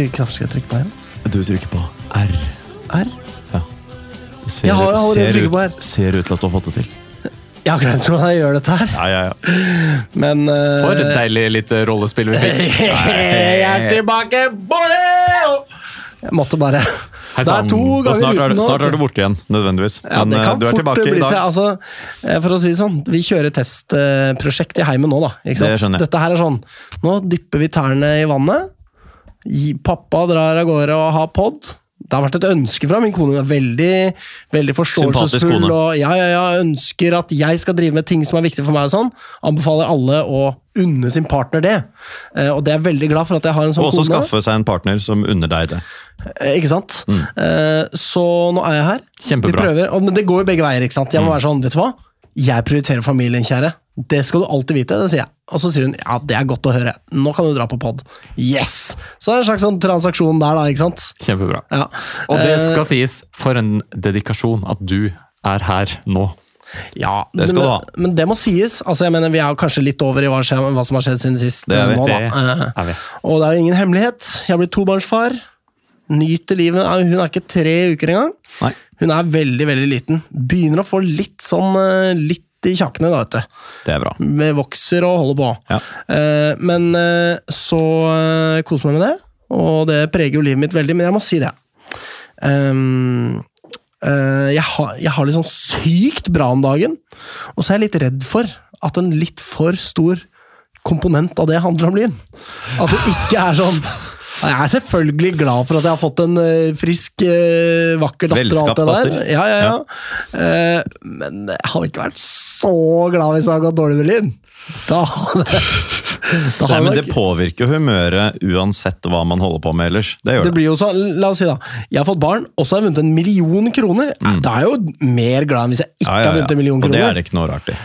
Hvilken knapp skal jeg trykke på igjen? Du trykker på R. R? Det ser, Jeg har- jeg har allerede ser, trykket på R. ser ut til at du har fått det til. Jeg har glemt hvordan jeg gjør dette her, Ja, ja, ja. men uh, For et deilig lite rollespill vi fikk. Jeg er tilbake, boy! Jeg måtte bare Hei Det er to ganger snart er, uten snart er du borte igjen, nødvendigvis. Ja, Men det eh, kan du er fort tilbake bli i dag. til. Altså, eh, for å si det sånn, vi kjører testprosjekt i heimen nå, da. Ikke sant? Det. Dette her er sånn Nå dypper vi tærne i vannet. Pappa drar av gårde og har pod. Det har vært et ønske fra min kone. Hun er veldig, veldig forståelsesfull. Og ja, ja, ja, ønsker at jeg skal drive med ting som er viktig for meg. og sånn. Anbefaler alle å unne sin partner det. Eh, Og det er jeg veldig glad for at jeg har en sånn Og også kone. skaffe seg en partner som unner deg det. Eh, Ikke sant? Mm. Så nå er jeg her. Kjempebra. Vi prøver, men det går jo begge veier. ikke sant? Jeg må være sånn, vet du hva? Jeg prioriterer familien, kjære. Det skal du alltid vite, det sier jeg. Og så sier hun ja, det er godt å høre. Nå kan du dra på pod. Yes! Så det er en slags sånn transaksjon der, da. ikke sant? Kjempebra. Ja. Og det Eh, skal sies, for en dedikasjon at du er her nå. Ja, Det skal men, du ha. Men det må sies. altså jeg mener Vi er jo kanskje litt over i hva, hva som har skjedd siden sist. Det er eh, nå, da. Det Eh, er vi. Og det er jo ingen hemmelighet. Jeg har blitt tobarnsfar. Nyter livet. Hun er ikke tre uker engang. Nei. Hun er veldig, veldig liten. Begynner å få litt sånn eh, litt i kjakkene, da, vet du. Det er bra. Vi vokser og holder på. Ja. Eh, men eh, så koser koser meg med det, og det preger jo livet mitt veldig. Men jeg må si det. Um, eh, jeg, har, jeg har sånn sykt bra om dagen, og så er jeg litt redd for at en litt for stor komponent av det handler om Lyn. At det ikke er sånn Jeg er selvfølgelig glad for at jeg har fått en eh, frisk, eh, vakker datter. Velskapt datter. Ja, ja, ja. Eh, men jeg hadde ikke vært så glad hvis det hadde gått dårlig med Lyn. Da da Nei, men Det påvirker humøret uansett hva man holder på med ellers. Det gjør Det det. blir jo så, La oss si da, jeg har fått barn, og så har jeg vunnet en million kroner. Da er jeg jo mer glad enn hvis jeg ikke ja, Ja, ja, har vunnet en million kroner. Og det er det ikke noe rart i.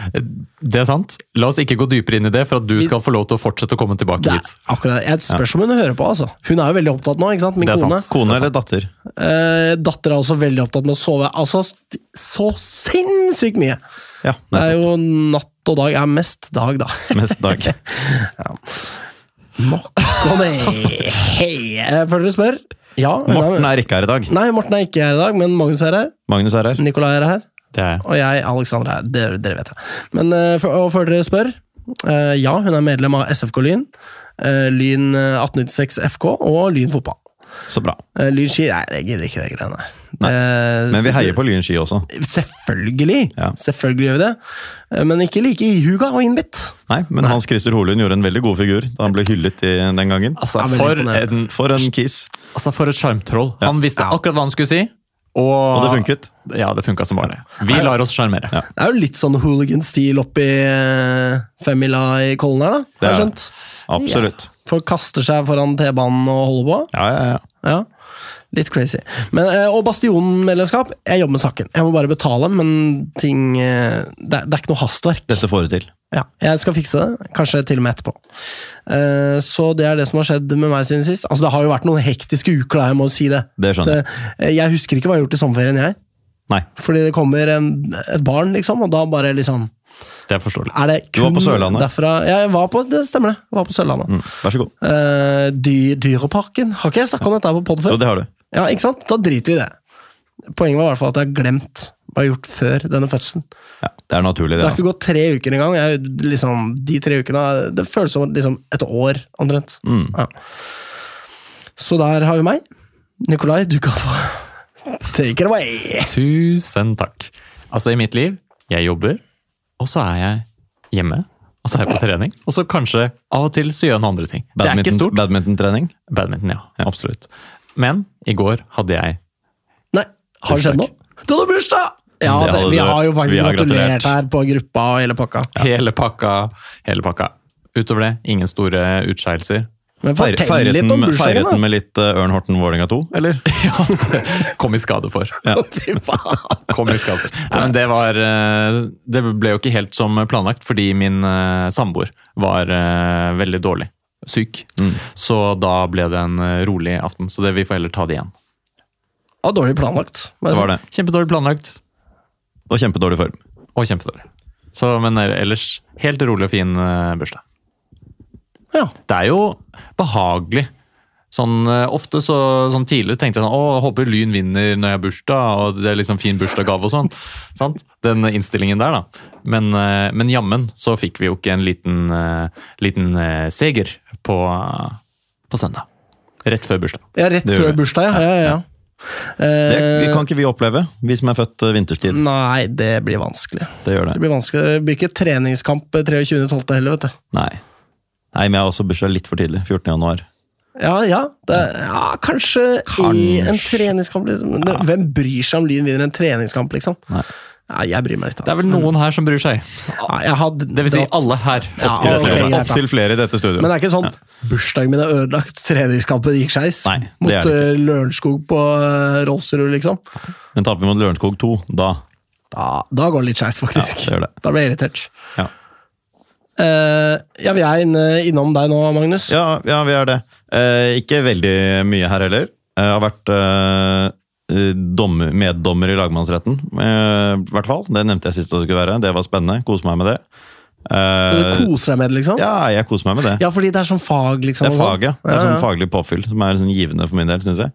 Det er sant. La oss ikke gå dypere inn i det, for at du skal få lov til å fortsette å komme tilbake hit. akkurat, Jeg spørs om hun hører på. altså. Hun er jo veldig opptatt nå. ikke sant? Min Det er kone. sant. Kone eller datter? Eh, datter er også veldig opptatt med å sove. Altså, Så sinnssykt mye! Ja, Det er jo natt og dag. Ja, mest dag, da. Mest dag. Nok om det! Hei! Eh, Før dere spør Ja. Morten er ikke her i dag. Nei, Morten er ikke her i dag, men Magnus er her. Magnus er her. Nikolai er her. Det er Og jeg, Alexander, er dere, dere vet det. Men eh, og før dere spør eh, Ja, hun er medlem av SFK Lyn. eh, Lyn eh, 1896 FK og Lyn fotball. Så bra. Lyn ski Nei, jeg gidder ikke det greiene der. Eh, Men vi heier på Lyn ski også. Selvfølgelig! Ja. Selvfølgelig gjør vi det. Eh, Men ikke like ihuga og innbitt. Nei, men Hans Christer Holund gjorde en veldig god figur da han ble hyllet i den gangen. Altså, for, en, For en kiss. altså, for et sjarmtroll. Ja. Han visste Ja. akkurat hva han skulle si. Og, Og det funket. Ja, det funka som bare. Vi lar oss sjarmere. Ja. Det er jo litt sånn hooligan-stil oppi uh, femmila i Kollen her, da. Har jeg er skjønt. Absolutt. Folk kaster seg foran T-banen og holder på. Ja, ja, ja. Ja, litt crazy. Men, eh, og Bastionen-medlemskap. jeg jobber med saken. Jeg må bare betale, men ting eh, det, er- det er ikke noe hastverk. Dette får du til. Ja, jeg skal fikse det, kanskje til og med etterpå. Eh, Så det er det som har skjedd med meg siden sist. Altså, Det har jo vært noen hektiske uker, da, jeg må si det. Det skjønner eh, jeg husker ikke hva jeg har gjort i sommerferien, jeg. Nei. Fordi det kommer en, et barn, liksom, og da bare liksom Det er forståelig. Er det Du var på Sørlandet. derfra Ja, jeg var på, det stemmer det. Jeg var på Sørlandet. Mm, vær så god. Eh, dy, dyreparken. Har ikke jeg snakka om dette på pod Jo, før? det har du. Ja, ikke sant? Da driter vi i det. Poenget var i hvert fall at jeg har glemt hva jeg har gjort før denne fødselen. Ja, det er naturlig, Det det. har ikke Altså. gått tre uker engang. Jeg, liksom, de tre ukene, det føles som liksom et år, omtrent. Mm. Ja. Så der har vi meg. Nikolai, du kan få take it away. Tusen takk. Altså, i mitt liv, jeg jobber, og så er jeg hjemme. Og så er jeg på trening. Og så kanskje av og til så gjør jeg noen andre ting. Det er ikke Badminton- stort. Badmintontrening? Badminton, ja. Absolutt. Men i går hadde jeg Nei, har det skjedd noe? Du hadde bursdag! Ja, altså, vi har jo faktisk har gratulert gratulert. her på gruppa og hele pakka. hele pakka. Hele pakka. Utover det, ingen store utskeielser. Feiret, den, den med litt uh, Ørn Horten Vålerenga 2, eller? Ja, det kom i skade for. Ja. Kom i skade. Nei, men det var eh, Det ble jo ikke helt som planlagt, fordi min eh, samboer var eh, veldig dårlig. Syk. Mm. Så da ble det en eh, rolig aften. Så det, vi får heller ta det igjen. Og dårlig planlagt. Det var det. Kjempedårlig planlagt, Og kjempedårlig form. og kjempedårlig. Så, men eh, ellers helt rolig og fin eh, bursdag. Ja. Det er jo behagelig. Sånn, ofte så, sånn tidligere tenkte jeg sånn, å, håper Lyn vinner når jeg har bursdag, og det er liksom fin bursdagsgave og sånn. sant? Den innstillingen der, da. Men, men jammen så fikk vi jo ikke en liten, liten seger på, på søndag. Rett før bursdag. Ja, rett før bursdag, ja. ja, ja. Det Eh, kan ikke vi oppleve, vi som er født eh, vinterstid. Nei, det blir vanskelig. Det gjør Det det. blir vanskelig. Det blir ikke treningskamp 23.12. heller, vet du. Nei. Nei, men jeg har også bursdag litt for tidlig. 14. januar. Ja, ja, det, ja kanskje, i en treningskamp. Liksom. Ja. Hvem bryr seg om Lyn vinner en treningskamp, liksom? Nei. Ja, jeg bryr meg litt. Det er vel noen her som bryr seg. Ja, jeg hadde Det vil si dratt- alle her. Ja, Opp til ok, dette. greit, Opp flere i dette studioet. Men det er ikke sånn bursdagen min er ødelagt, treningskampen gikk skeis. Mot eh, Lørenskog på uh, Rolsrud, liksom. Men taper vi mot Lørenskog 2, da Da, da går det litt skeis, faktisk. Ja, det gjør det. Da blir jeg irritert. Ja. Uh, ja, vi er inne, innom deg nå, Magnus. Ja, ja vi er det. Uh, ikke veldig mye her heller. Jeg har vært eh, dommer, meddommer i lagmannsretten, eh, i hvert fall. Det nevnte jeg sist det skulle være. Det var spennende. Kose meg med det. Uh, Du koser deg med det, liksom? ja, jeg koser meg med det. Ja, fordi det er sånn fag, liksom. Det er fag, ja. Det er Ja, sånn faglig påfyll som er sånn givende for min del, syns jeg.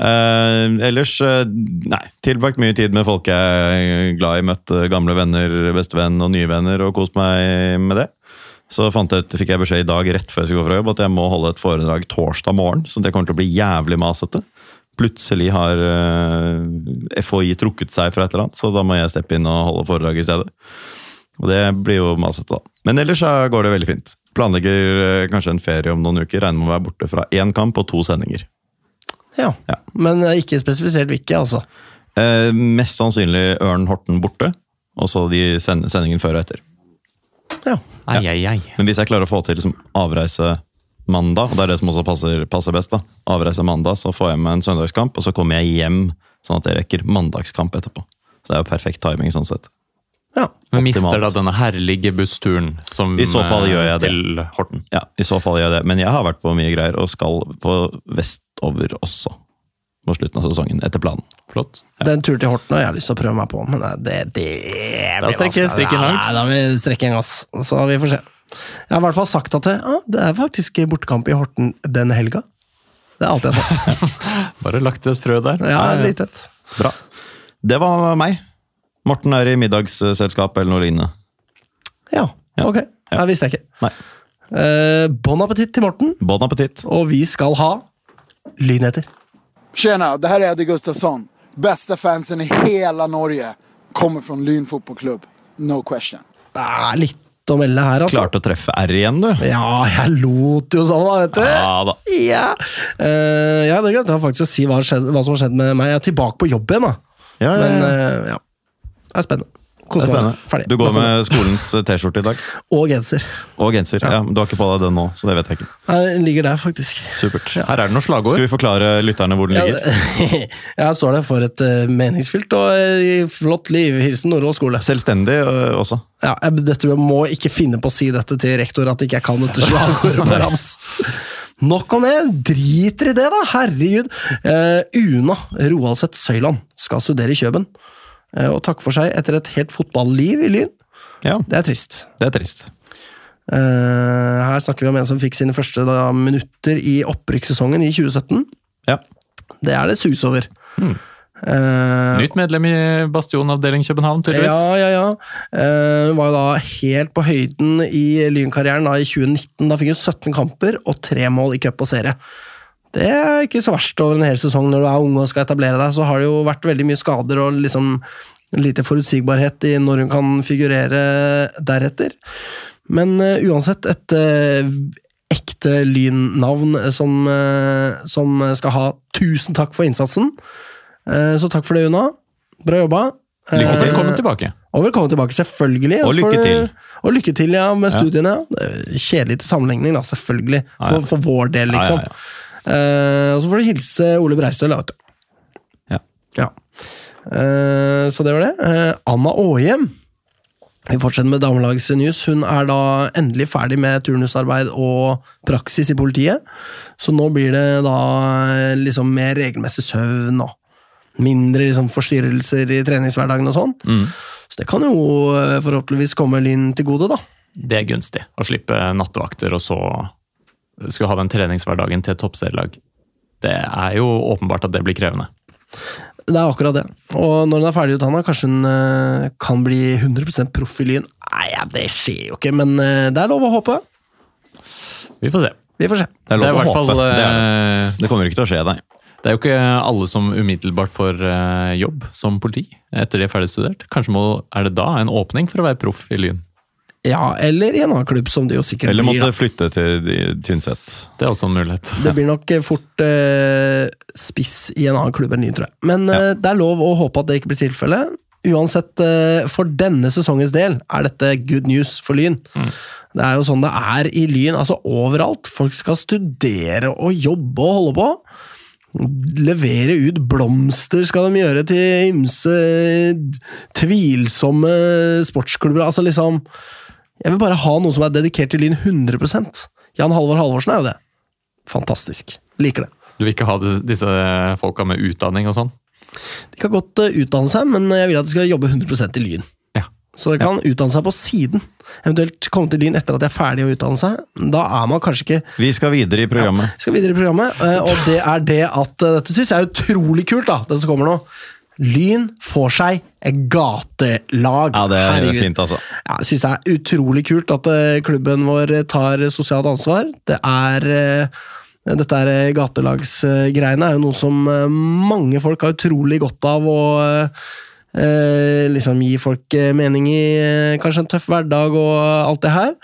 Uh, ellers uh, nei. Tilbrakt mye tid med folk jeg er glad i. Møtt eh, gamle venner, bestevenn og nye venner og kost meg med det. Så fant jeg fikk jeg beskjed i dag rett før jeg skulle gå fra jobb at jeg må holde et foredrag torsdag morgen. Så det kommer til å bli jævlig masete. Plutselig har eh, FHI trukket seg fra et eller annet, så da må jeg steppe inn og holde foredrag i stedet. Og det blir jo masete, da. Men ellers så går det veldig fint. Planlegger eh, kanskje en ferie om noen uker. Regner med å være borte fra én kamp og to sendinger. Ja. Ja. Men eh, ikke spesifisert hvilke, altså. Eh, mest sannsynlig Ørn Horten borte, og så de send sendingen før og etter. Ja. Ai, ai, ai. Men hvis jeg klarer å få til liksom, avreise mandag, og det er det som også passer, passer best, da. avreise mandag, så får jeg med en søndagskamp, og så kommer jeg hjem sånn at jeg rekker mandagskamp etterpå. Så det er jo perfekt timing sånn sett. ja. Men mister da denne herlige bussturen som, I så fall gjør jeg eh, det. til Horten. Ja, i så fall gjør jeg det. Men jeg har vært på mye greier, og skal på vestover også. På slutten av sesongen, etter planen. Flott. Den turen til Horten har jeg lyst til å prøve meg på, men det, det, det Da strekker strikken Ja, langt. nei, Da blir strekken gass. Så vi får se. Jeg har i hvert fall sagt at det, ah, det er faktisk bortekamp i Horten den helga. Det er alt jeg har sagt. Bare lagt et frø der. Ja, litt et. Bra. Det var meg. Morten er i middagsselskap eller noe lignende. Ja, Ja. ok. Det visste jeg ikke. Nei. Eh, bon appétit til Morten, Bon appétit. og vi skal ha lynheter. Tjena, det her er Eddie Gustafsson. Beste fansen i hele Norge. Kommer fra Lyn fotbollklubb. No question. Det er litt å melde her, altså. Klarte å treffe R igjen, du. Ja, jeg lot jo sånn, da, vet du. Ja da. Ja, uh, ja det glemte jeg faktisk å si hva, skjedd, hva som har skjedd med meg. Jeg er tilbake på jobb igjen, da. Ja, ja, Men ja. eh, ja, det er spennende. Er Koser meg. Ferdig. Du går med skolens T-skjorte i dag. Og genser. Og genser. Ja. ja. Du har ikke på deg den nå, så det vet jeg ikke. Den ligger der, faktisk. Supert. Her er det noen slagord. Skal vi forklare lytterne hvor den Ja, ligger? Her står det for et uh, meningsfylt og uh, flott liv. Hilsen Nordås skole. Selvstendig uh, også. Ja, jeg, dette, jeg må ikke finne på å si dette til rektor, at ikke jeg kan dette slagordet på rams. Nok om det, driter i det, da! Herregud. Eh, Una Roaldseth Søyland skal studere i Kjøben. Eh, og takke for seg etter et helt fotballiv i Lyn. Ja, Det er trist. det er trist. Eh, her snakker vi om en som fikk sine første da, minutter i opprykkssesongen i 2017. Ja. Det er det sus over. Hmm. Uh, Nytt medlem i Bastion-avdeling København, tydeligvis. Ja, ja, ja. Uh, var jo da helt på høyden i Lynkarrieren da, i 2019. Da fikk hun 17 kamper og tre mål i cup og serie. Det er ikke så verst over en hel sesong når du er ung og skal etablere deg. Så har det jo vært veldig mye skader og liksom lite forutsigbarhet i når hun kan figurere deretter. Men uh, uansett, et uh, ekte lynnavn som, uh, som skal ha tusen takk for innsatsen. Så takk for det, Una. Bra jobba. Lykke til. Velkommen tilbake. og velkommen tilbake, selvfølgelig. Og lykke til. Og lykke til, ja, med studiene. Er Kjedelig til sammenligning, da, selvfølgelig. Ja, ja. For, for vår del, liksom. Ja, ja, Eh, og så får du hilse Ole Breistøl, da, vet du. Ja. Ja. Eh, så det var det. Uh, Anna Aahjem. Vi fortsetter med damelagsnews. Hun er da endelig ferdig med turnusarbeid og praksis i politiet. Så nå blir det da liksom mer regelmessig søvn og mindre liksom forstyrrelser i treningshverdagen og sånn. Mm. Så det kan jo forhåpentligvis komme Lyn til gode, da. Det er gunstig. Å slippe nattevakter og så skulle ha den treningshverdagen til et toppserielag. Det er jo åpenbart at det blir krevende. Det er akkurat det. Og når hun er ferdig utdanna, kanskje hun eh, kan bli 100 proff i Lyn. Nei, det skjer jo ikke, men eh, det er lov å håpe. Vi får se. Vi får se. Det er Det er lov å håpe. fall. Det, er, eh, det. kommer ikke til å skje, nei. Det er jo ikke alle som umiddelbart får jobb som politi etter de er ferdigstudert. Kanskje må, er det da en åpning for å være proff i Lyn? Ja, eller i en annen klubb, som det jo sikkert Eller blir. måtte Da. flytte til Tynset. Det er også en mulighet. Det blir nok eh, fort eh, spiss i en annen klubb enn ny, tror jeg. Men eh, det er lov å håpe at det ikke blir tilfellet. Uansett, eh, for denne sesongens del er dette good news for Lyn. Det er jo sånn det er i Lyn, altså overalt. Folk skal studere og jobbe og holde på. Levere ut blomster skal de gjøre til ymse tvilsomme sportsklubber. Altså liksom Jeg vil bare ha noe som er dedikert til Lyn 100% Jan Halvor Halvorsen er jo det. Fantastisk. Liker det. Du vil ikke ha disse folka med utdanning og sånn? De kan godt eh, utdanne seg, men jeg vil at de skal jobbe 100% i Lyn. Ja. Så de kan utdanne seg på siden. Eventuelt komme til Lyn etter at de er ferdige å utdanne seg. Da er man kanskje ikke Vi skal videre i programmet. skal videre i programmet, eh, og det er det at eh, Dette syns jeg er utrolig kult, da, det som kommer nå. Lyn får seg et gatelag. Ja, det er Herregud. fint, altså. Ja, jeg syns det er utrolig kult at eh, klubben vår tar sosialt ansvar. Det er eh, Dette er eh, gatelagsgreiene er jo noe som mange folk har utrolig godt av å eh, liksom gi folk mening i kanskje en tøff hverdag og alt det her.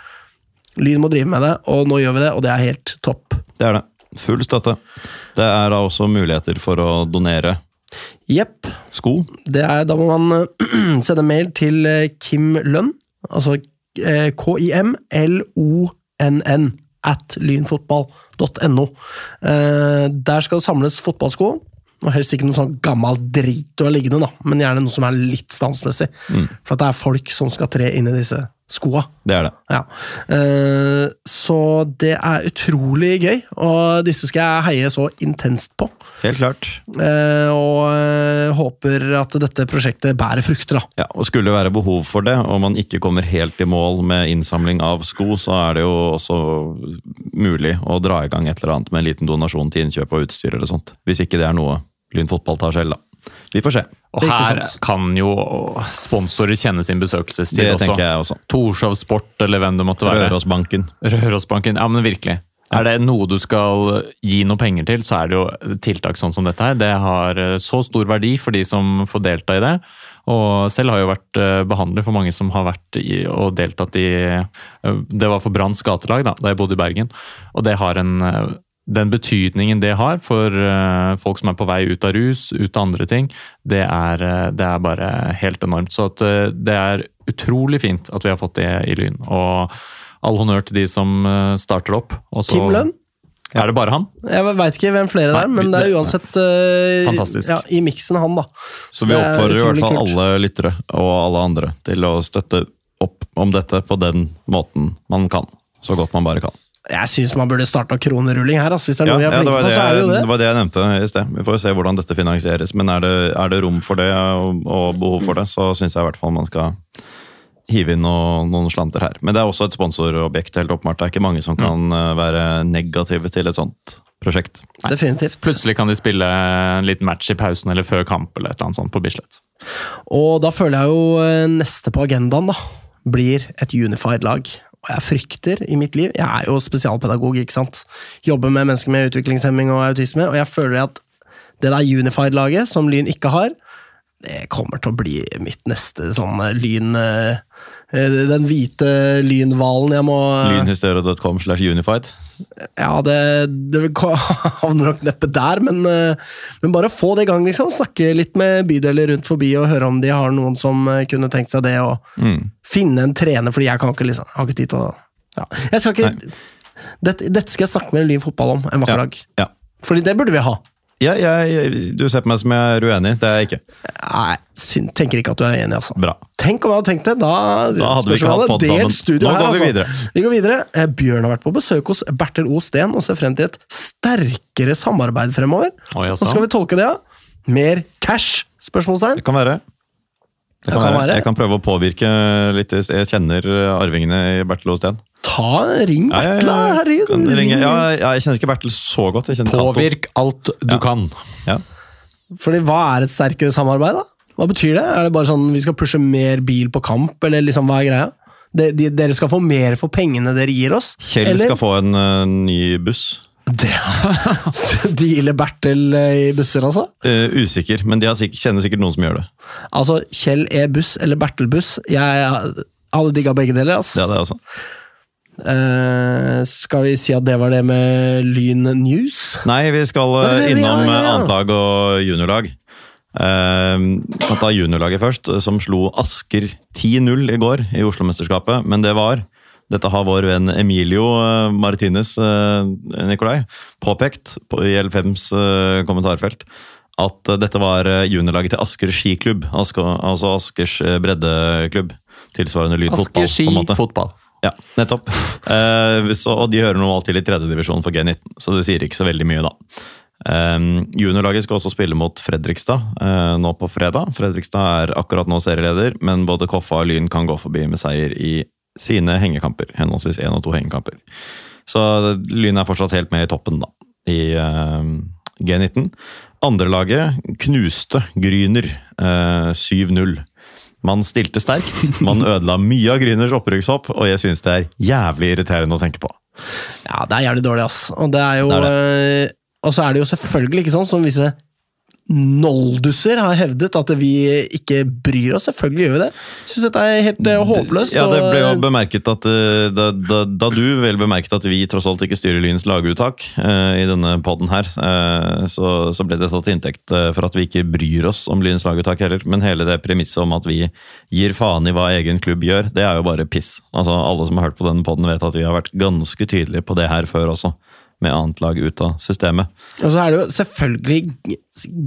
Lyn må drive med det, og nå gjør vi det, og det er helt topp. Det er det. Full støtte. Det er da også muligheter for å donere Jepp. sko. Det er, da må man eh, sende mail til eh, Kim Lønn, altså KIMLONN, K-I-M-L-O-N-N at lynfotball.no. Eh, Der skal det samles fotballsko, og helst ikke noe sånn gammel drit du har liggende, da, men gjerne noe som er litt standsmessig. For at det er folk som skal tre inn i disse skoa. Det er det. Ja. Uh, Så det er utrolig gøy, og disse skal jeg heie så intenst på. Helt klart. Uh, og uh, håper at dette prosjektet bærer frukter, da. Ja, og Skulle det være behov for det, og man ikke kommer helt i mål med innsamling av sko, så er det jo også mulig å dra i gang et eller annet med en liten donasjon til innkjøp av utstyr eller sånt. Hvis ikke det er noe Lyn fotball tar selv, da. Vi får se. Og er her kan jo sponsorer kjenne sin besøkelsestid Det også. tenker jeg også. Torshov Sport eller hvem det måtte være. Rørosbanken. Rørosbanken. Ja, men virkelig. Er det noe du skal gi noe penger til, så er det jo tiltak sånn som dette her. Det har eh, så stor verdi for de som får delta i det. Og selv har jeg jo vært eh, behandler for mange som har vært i, og deltatt i eh, Det var for Branns gatelag da da jeg bodde i Bergen. Og det har en den betydningen det har for eh, folk som er på vei ut av rus, ut av andre ting, det er, eh, det er bare helt enormt. Så at, eh, det er utrolig fint at vi har fått det i Lyn. Og all honnør til de som starter opp. Og så- Kim Lønn? Er det bare han? Jeg veit ikke hvem flere det er, men det er uansett uh, Ja, i miksen han, da. Så vi Det er oppfordrer i hvert fall kult. alle lyttere og alle andre til å støtte opp om dette på den måten man kan. Så godt man bare kan. Jeg syns man burde starta kronerulling her, altså, hvis det er Ja, noe vi er ja, det, flinke var på. så er det jo det. det var det jeg nevnte i sted. Vi får jo se hvordan dette finansieres. Men er det, er det rom for det og, og behov for det, så syns jeg i hvert fall man skal hive inn noe, noen slanter her. Men det er også et sponsorobjekt, helt åpenbart. Det er ikke mange som kan eh, være negative til et sånt prosjekt. Definitivt. Plutselig kan de spille en liten match i pausen eller før kamp eller et eller annet sånt på Bislett. Og da føler jeg jo eh, neste på agendaen da, blir et unified lag. Og jeg frykter i mitt liv Jeg er jo spesialpedagog, ikke sant. Jobber med mennesker med utviklingshemming og autisme, og jeg føler at det der unified-laget, som Lyn ikke har, det kommer til å bli mitt neste sånn eh, lyn... eh, eh, Den hvite lynhvalen jeg må Lynhysteriet.com slash unified. Ja, det, det havner nok neppe der, men, eh, men bare få det i gang, liksom. Snakke litt med bydeler rundt forbi og høre om de har noen som eh, kunne tenkt seg det, og Mm. finne en trener, fordi jeg kan ikke liksom, har ikke tid til å ja. Jeg skal ikke dette, dette skal jeg snakke med Lyn fotball om en vakker Ja. dag. Ja. Fordi det burde vi ha. Ja, jeg, du ser på meg som jeg er uenig. Det er jeg ikke. Nei, syn, tenker ikke at du er enig, altså. Bra. Tenk om jeg hadde tenkt det! Da, Da hadde vi ikke hatt podd sammen. Nå her, går vi altså. videre. Vi går videre. Eh, Bjørn har vært på besøk hos Bertil O. Steen og ser frem til et sterkere samarbeid fremover. Oi, Hvordan skal vi tolke det? Mer cash? Spørsmålstegn. Det kan være. Det kan Det kan være. Jeg kan prøve å påvirke litt. Jeg kjenner arvingene i Bertil og Steen. ta ring Bertil, da. Herregud. ring- Ja, jeg kjenner ikke Bertil så godt. Jeg. Påvirk alt du Ja. kan. Ja. Fordi hva er et sterkere samarbeid, da? Hva betyr det? Er det bare sånn vi skal pushe mer bil på kamp, eller liksom hva er greia? De, de, dere skal få mer for pengene dere gir oss? Kjell eller? skal få en uh, ny buss. Det Dealer Bertel eh, i busser, altså? Uh, usikker, men de har sikkert, kjenner sikkert noen som gjør det. Altså, Kjell E. Buss eller Bertel Buss. Jeg hadde digga begge deler. Altså. Ja, Det er også. Uh, skal vi si at det var det med Lyn News? Nei, vi skal uh, innom ja, ja, ja. og juniorlag. Uh, kan ta juniorlaget først, som slo Asker 10-0 i går i Oslo-mesterskapet. Men det var Dette har vår venn Emilio eh, Martinez eh, Nikolai påpekt i L5s eh, kommentarfelt. At dette var juniorlaget til Asker skiklubb, Asker, altså Askers breddeklubb. Tilsvarende Lyn fotball. Asker ski på en måte. fotball. Ja, nettopp. Så, og de hører normalt til i tredjedivisjon for G19, så det sier ikke så veldig mye, da. Um, juniorlaget skal også spille mot Fredrikstad uh, nå på fredag. Fredrikstad er akkurat nå serieleder, men både Koffa og Lyn kan gå forbi med seier i sine hengekamper. Henholdsvis én og to hengekamper. Så Lyn er fortsatt helt med i toppen, da, i eh, G19. Andrelaget knuste Gryner eh, 7-0. Man stilte sterkt, man ødela mye av Gryners opprykkshopp, og jeg syns det er jævlig irriterende å tenke på. Ja, det er jævlig dårlig, ass. Og det er jo Det eh, Og så er det jo selvfølgelig ikke sånn som visse noldusser har hevdet, at vi ikke bryr oss. Selvfølgelig gjør vi det. Syns dette er helt eh, håpløst. Ja, Det ble jo bemerket at eh, da, da, da du vel bemerket at vi tross alt ikke styrer Lyns laguttak uh, i denne poden her, uh, så, så ble det tatt til inntekt eh, for at vi ikke bryr oss om Lyns laguttak heller. Men hele det premisset om at vi gir faen i hva egen klubb gjør, det er jo bare piss. Altså, Alle som har hørt på denne poden, vet at vi har vært ganske tydelige på det her før også. Med annet lag ut av systemet. Og så er det jo selvfølgelig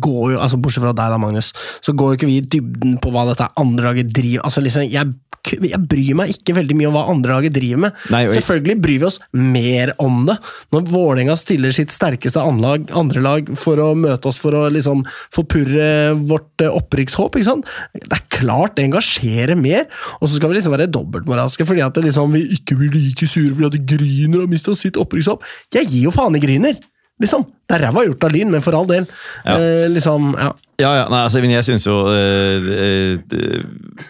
går jo, altså Bortsett fra deg, da, Magnus, så går jo ikke vi i dybden på hva dette andre laget driver Altså liksom, jeg, jeg bryr meg ikke veldig mye om hva andre laget driver med. Nei, jeg... Selvfølgelig bryr vi oss mer om det. Når Vålerenga stiller sitt sterkeste anlag, andre lag for å møte oss for å liksom forpurre vårt eh, opprykkshåp. Det er klart det engasjerer mer. Og så skal vi liksom være dobbeltmoralske fordi at liksom, vi ikke blir like sure fordi at Gryner har mista sitt opprykkshåp. Jeg gir jo faen i Gryner! Liksom. Det er ræva gjort av Lyn, men for all del. Ja. Eh, liksom, ja. Ja, ja, nei, altså, jeg syns jo øh, eh,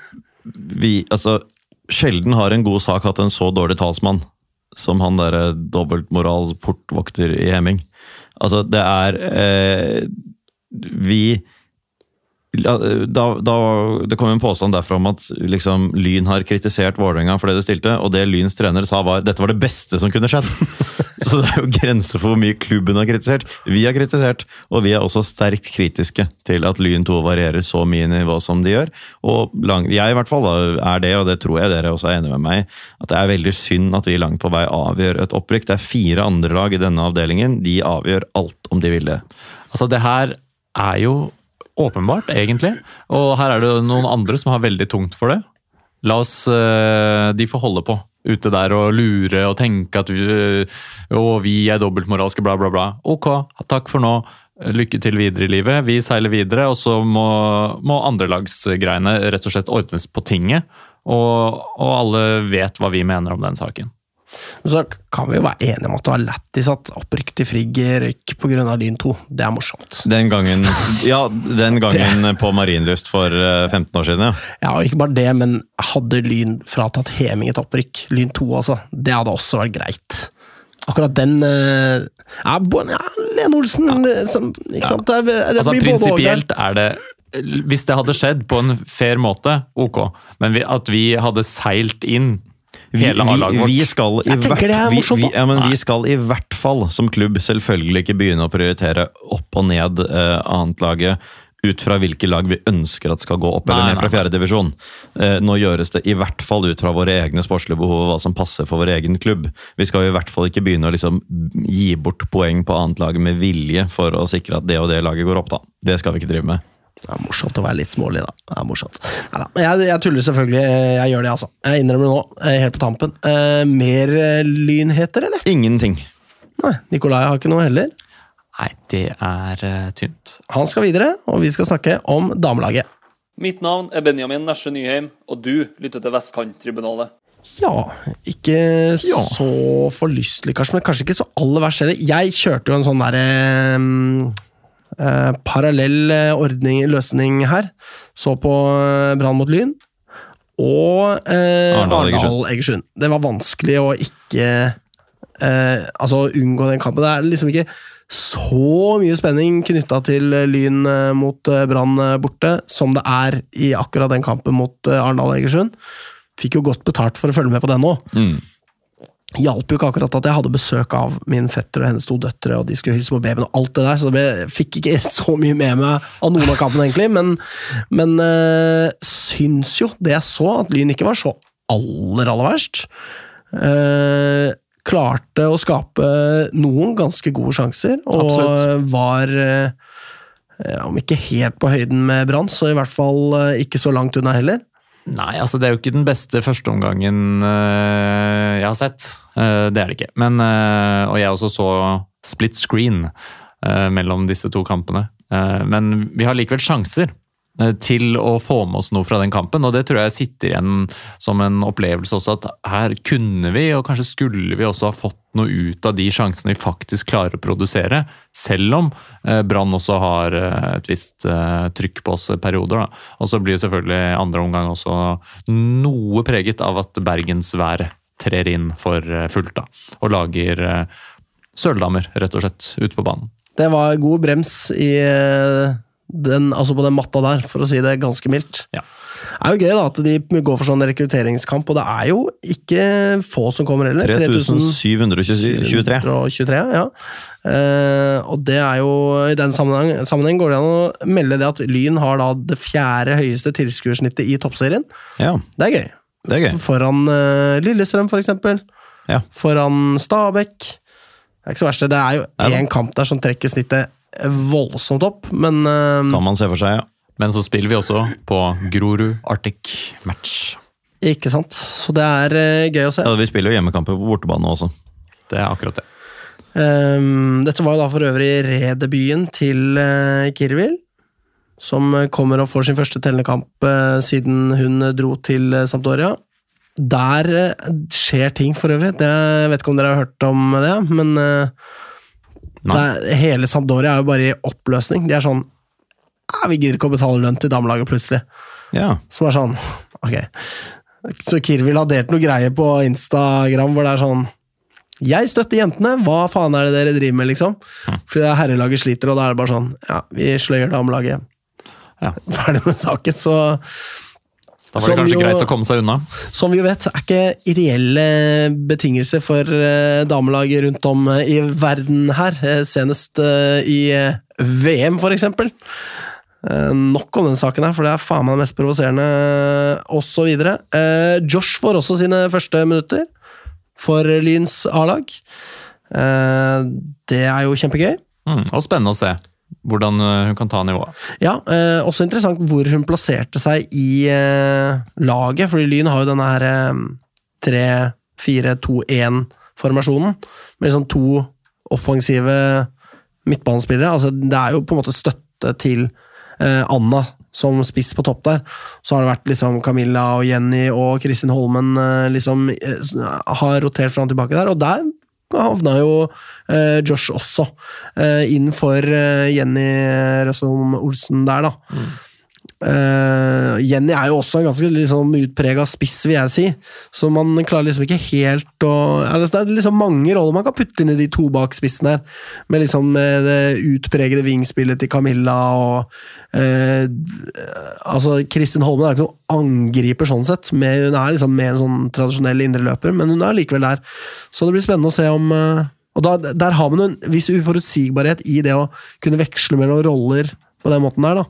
Vi Altså, sjelden har en god sak hatt en så dårlig talsmann som han derre dobbeltmoral-portvokter i Hemming. Altså, det er eh, Vi da, da, Det kom en påstand derfra om at liksom, Lyn har kritisert Vålerenga for det de stilte, og det Lyns trener sa var dette var det beste som kunne skjedd. Så det er jo grenser for hvor mye klubben har kritisert. Vi har kritisert, og vi er også sterkt kritiske til at Lyn 2 varierer så mye nivå som de gjør. Og lang, jeg i hvert fall da, er det, og det tror jeg dere også er enig med meg i, at det er veldig synd at vi langt på vei avgjør et opprykk. Det er fire andre lag i denne avdelingen. De avgjør alt om de vil det. Altså, det her er jo åpenbart, egentlig. Og her er det noen andre som har veldig tungt for det. La oss eh, De får holde på ute der og lure og tenke at vi, å, vi er dobbeltmoralske, bla, bla, bla. Ok, takk for nå. Lykke til videre i livet. Vi seiler videre, og så må, må andrelagsgreiene rett og slett ordnes på tinget. Og, og alle vet hva vi mener om den saken. Så kan vi jo være enige om at det var lættis at opprykk til Frigg røyk pga. Lyn 2. Det er morsomt. Den gangen, ja, den gangen på Marienlyst for eh, 15 år siden, ja. Ja, og ikke bare det, men hadde Lyn fratatt Heming et opprykk, Lyn 2 altså, det hadde også vært greit. Akkurat den eh, Ja, ja Lene Olsen ja. som, Ikke sant? Det, det Altså. Prinsipielt er det Hvis det hadde skjedd på en fair måte, ok. Men vi, at vi hadde seilt inn Vi, hele A-laget vi, vårt vi, skal i Jeg hvert, det er vi, vi, ja, men vi skal i hvert fall som klubb selvfølgelig ikke begynne å prioritere opp og ned eh, annetlaget ut fra hvilke lag vi ønsker at skal gå opp eller Nei, ned fra nei, nei. fjerde divisjon. Eh, nå gjøres det i hvert fall ut fra våre egne sportslige behov og hva som passer for vår egen klubb. Vi skal jo i hvert fall ikke begynne å liksom gi bort poeng på annetlaget med vilje for å sikre at det og det laget går opp, da. Det skal vi ikke drive med. Det er morsomt å være litt smålig, da. Det er morsomt. Neida, jeg, jeg tuller selvfølgelig. Jeg gjør det, altså. Jeg innrømmer det nå, eh, helt på tampen. Eh, mer eh, lynheter, eller? Ingenting. Nei, Nikolai har ikke noe heller. Nei, det er uh, tynt. Han skal videre, og vi skal snakke om damelaget. Mitt navn er Benjamin Nesje Nyheim, og du lytter til Vestkanttribunalet. Ja, ikke Ja. så forlystelig, kanskje, men kanskje ikke så aller verst heller. Jeg kjørte jo en sånn derre mm, eh, parallell eh, ordning, løsning her. Så på eh, Brann mot Lyn. Og eh, Arendal, Egersund. Det var vanskelig å ikke eh, Altså unngå den kampen. Det er liksom ikke så mye spenning knytta til Lyn mot Brann borte som det er i akkurat den kampen mot Arendal-Egersund. Fikk jo godt betalt for å følge med på den òg. Mm. Hjalp jo ikke akkurat at jeg hadde besøk av min fetter og hennes to døtre, og de skulle hilse på babyen og alt det der, så jeg fikk ikke så mye med meg av noen av kampene, egentlig. Men, men øh, syns jo det jeg så, at Lyn ikke var så aller, aller verst. Eh, klarte å skape noen ganske gode sjanser, og Absolutt. var øh, om ikke helt på høyden med Brann, så i hvert fall ikke så langt unna heller. Nei, altså det er jo ikke den beste førsteomgangen uh, jeg har sett. Eh, det er det ikke. Men, eh, og jeg også så split screen eh, mellom disse to kampene. Eh, men vi har likevel sjanser eh, til å få med oss noe fra den kampen, og det tror jeg sitter igjen som en opplevelse også, at her kunne vi, og kanskje skulle vi også ha fått noe ut av de sjansene vi faktisk klarer å produsere, selv om eh, Brann også har eh, et visst eh, trykk på oss perioder. Og så blir selvfølgelig andre omgang også noe preget av at bergensværet trer inn for eh, fullt, da, og lager søldamer, rett og slett, ute på banen. Det var god brems i eh, den, altså på den matta der, for å si det ganske mildt. Ja. Det er jo gøy da, at de går for sånn rekrutteringskamp, og det er jo ikke få som kommer heller. 3723. 3723, ja. Uh, og det er jo, i den sammenheng, sammenheng går det an å melde det at Lyn har da det fjerde høyeste tilskuersnittet i toppserien. Ja, Det er gøy. det er gøy. Foran uh, Lillestrøm, for eksempel. Ja. Foran Stabæk. Det er ikke så verst. det. Er jo én kamp der som trekker snittet voldsomt opp, men eh, Kan man se for seg, ja. Men så spiller vi også på Grorud Arctic Match. ikke sant. Så det er eh, gøy å se. ja. Vi spiller jo hjemmekamper på bortebane også. Det er akkurat det. Um, dette var jo da for øvrig redebuten til uh, Kirvil, som kommer og får sin første tellende kamp uh, siden hun dro til uh, Sampdoria. Der uh, skjer ting, for øvrig. Det, jeg vet ikke om dere har hørt om det, men det er, hele Sampdoria er jo bare i oppløsning. De er sånn Vi gidder ikke å betale lønn til damelaget, plutselig. Ja. Som er sånn Ok. Så Kirvil har delt noe greier på Instagram hvor det er sånn Jeg støtter jentene, hva faen er det dere driver med, liksom? Fordi det er herrelaget sliter, og da er det bare sånn Ja, vi sløyer damelaget. Ja. Ferdig med saken. Så Da var det kanskje jo- greit å komme seg unna. som vi jo vet, er ikke ideelle betingelser for damelag damelaget rundt om eh, i verden her. Eh, senest eh, i eh, VM, for eksempel. Eh, nok om den saken her, for det er faen meg det mest provoserende, osv. Eh, Josh får også sine første minutter for Lyns A-lag. Eh, det er jo kjempegøy. Mm, og spennende å se hvordan eh, hun kan ta nivået. Ja, eh, også interessant hvor hun plasserte seg i eh, laget, fordi Lyn har jo denne her eh, 3-4-2-1-formasjonen, med liksom to offensive midtbanespillere. Altså, det er jo på en måte støtte til eh, Anna som spiss på topp der. Så har det vært liksom Camilla og Jenny og Kristin Holmen eh, liksom har rotert fram og tilbake der, og der havna jo eh, Josh også eh, inn for eh, Jenny Røsholm Olsen der, da. Eh, Jenny er jo også en ganske liksom, utprega spiss, vil jeg si. Så man klarer liksom ikke helt å altså, Det er liksom mange roller man kan putte inn i de to bak spissen her. Med liksom eh, det utpregede vingspillet til Camilla og uh, Altså, Kristin Holmen er ikke noen angriper sånn sett. Med, hun er liksom mer en sånn tradisjonell indreløper, men hun er likevel der. Så det blir spennende å se om uh, Og da, der har man en viss uforutsigbarhet i det å kunne veksle mellom roller på den måten der, da.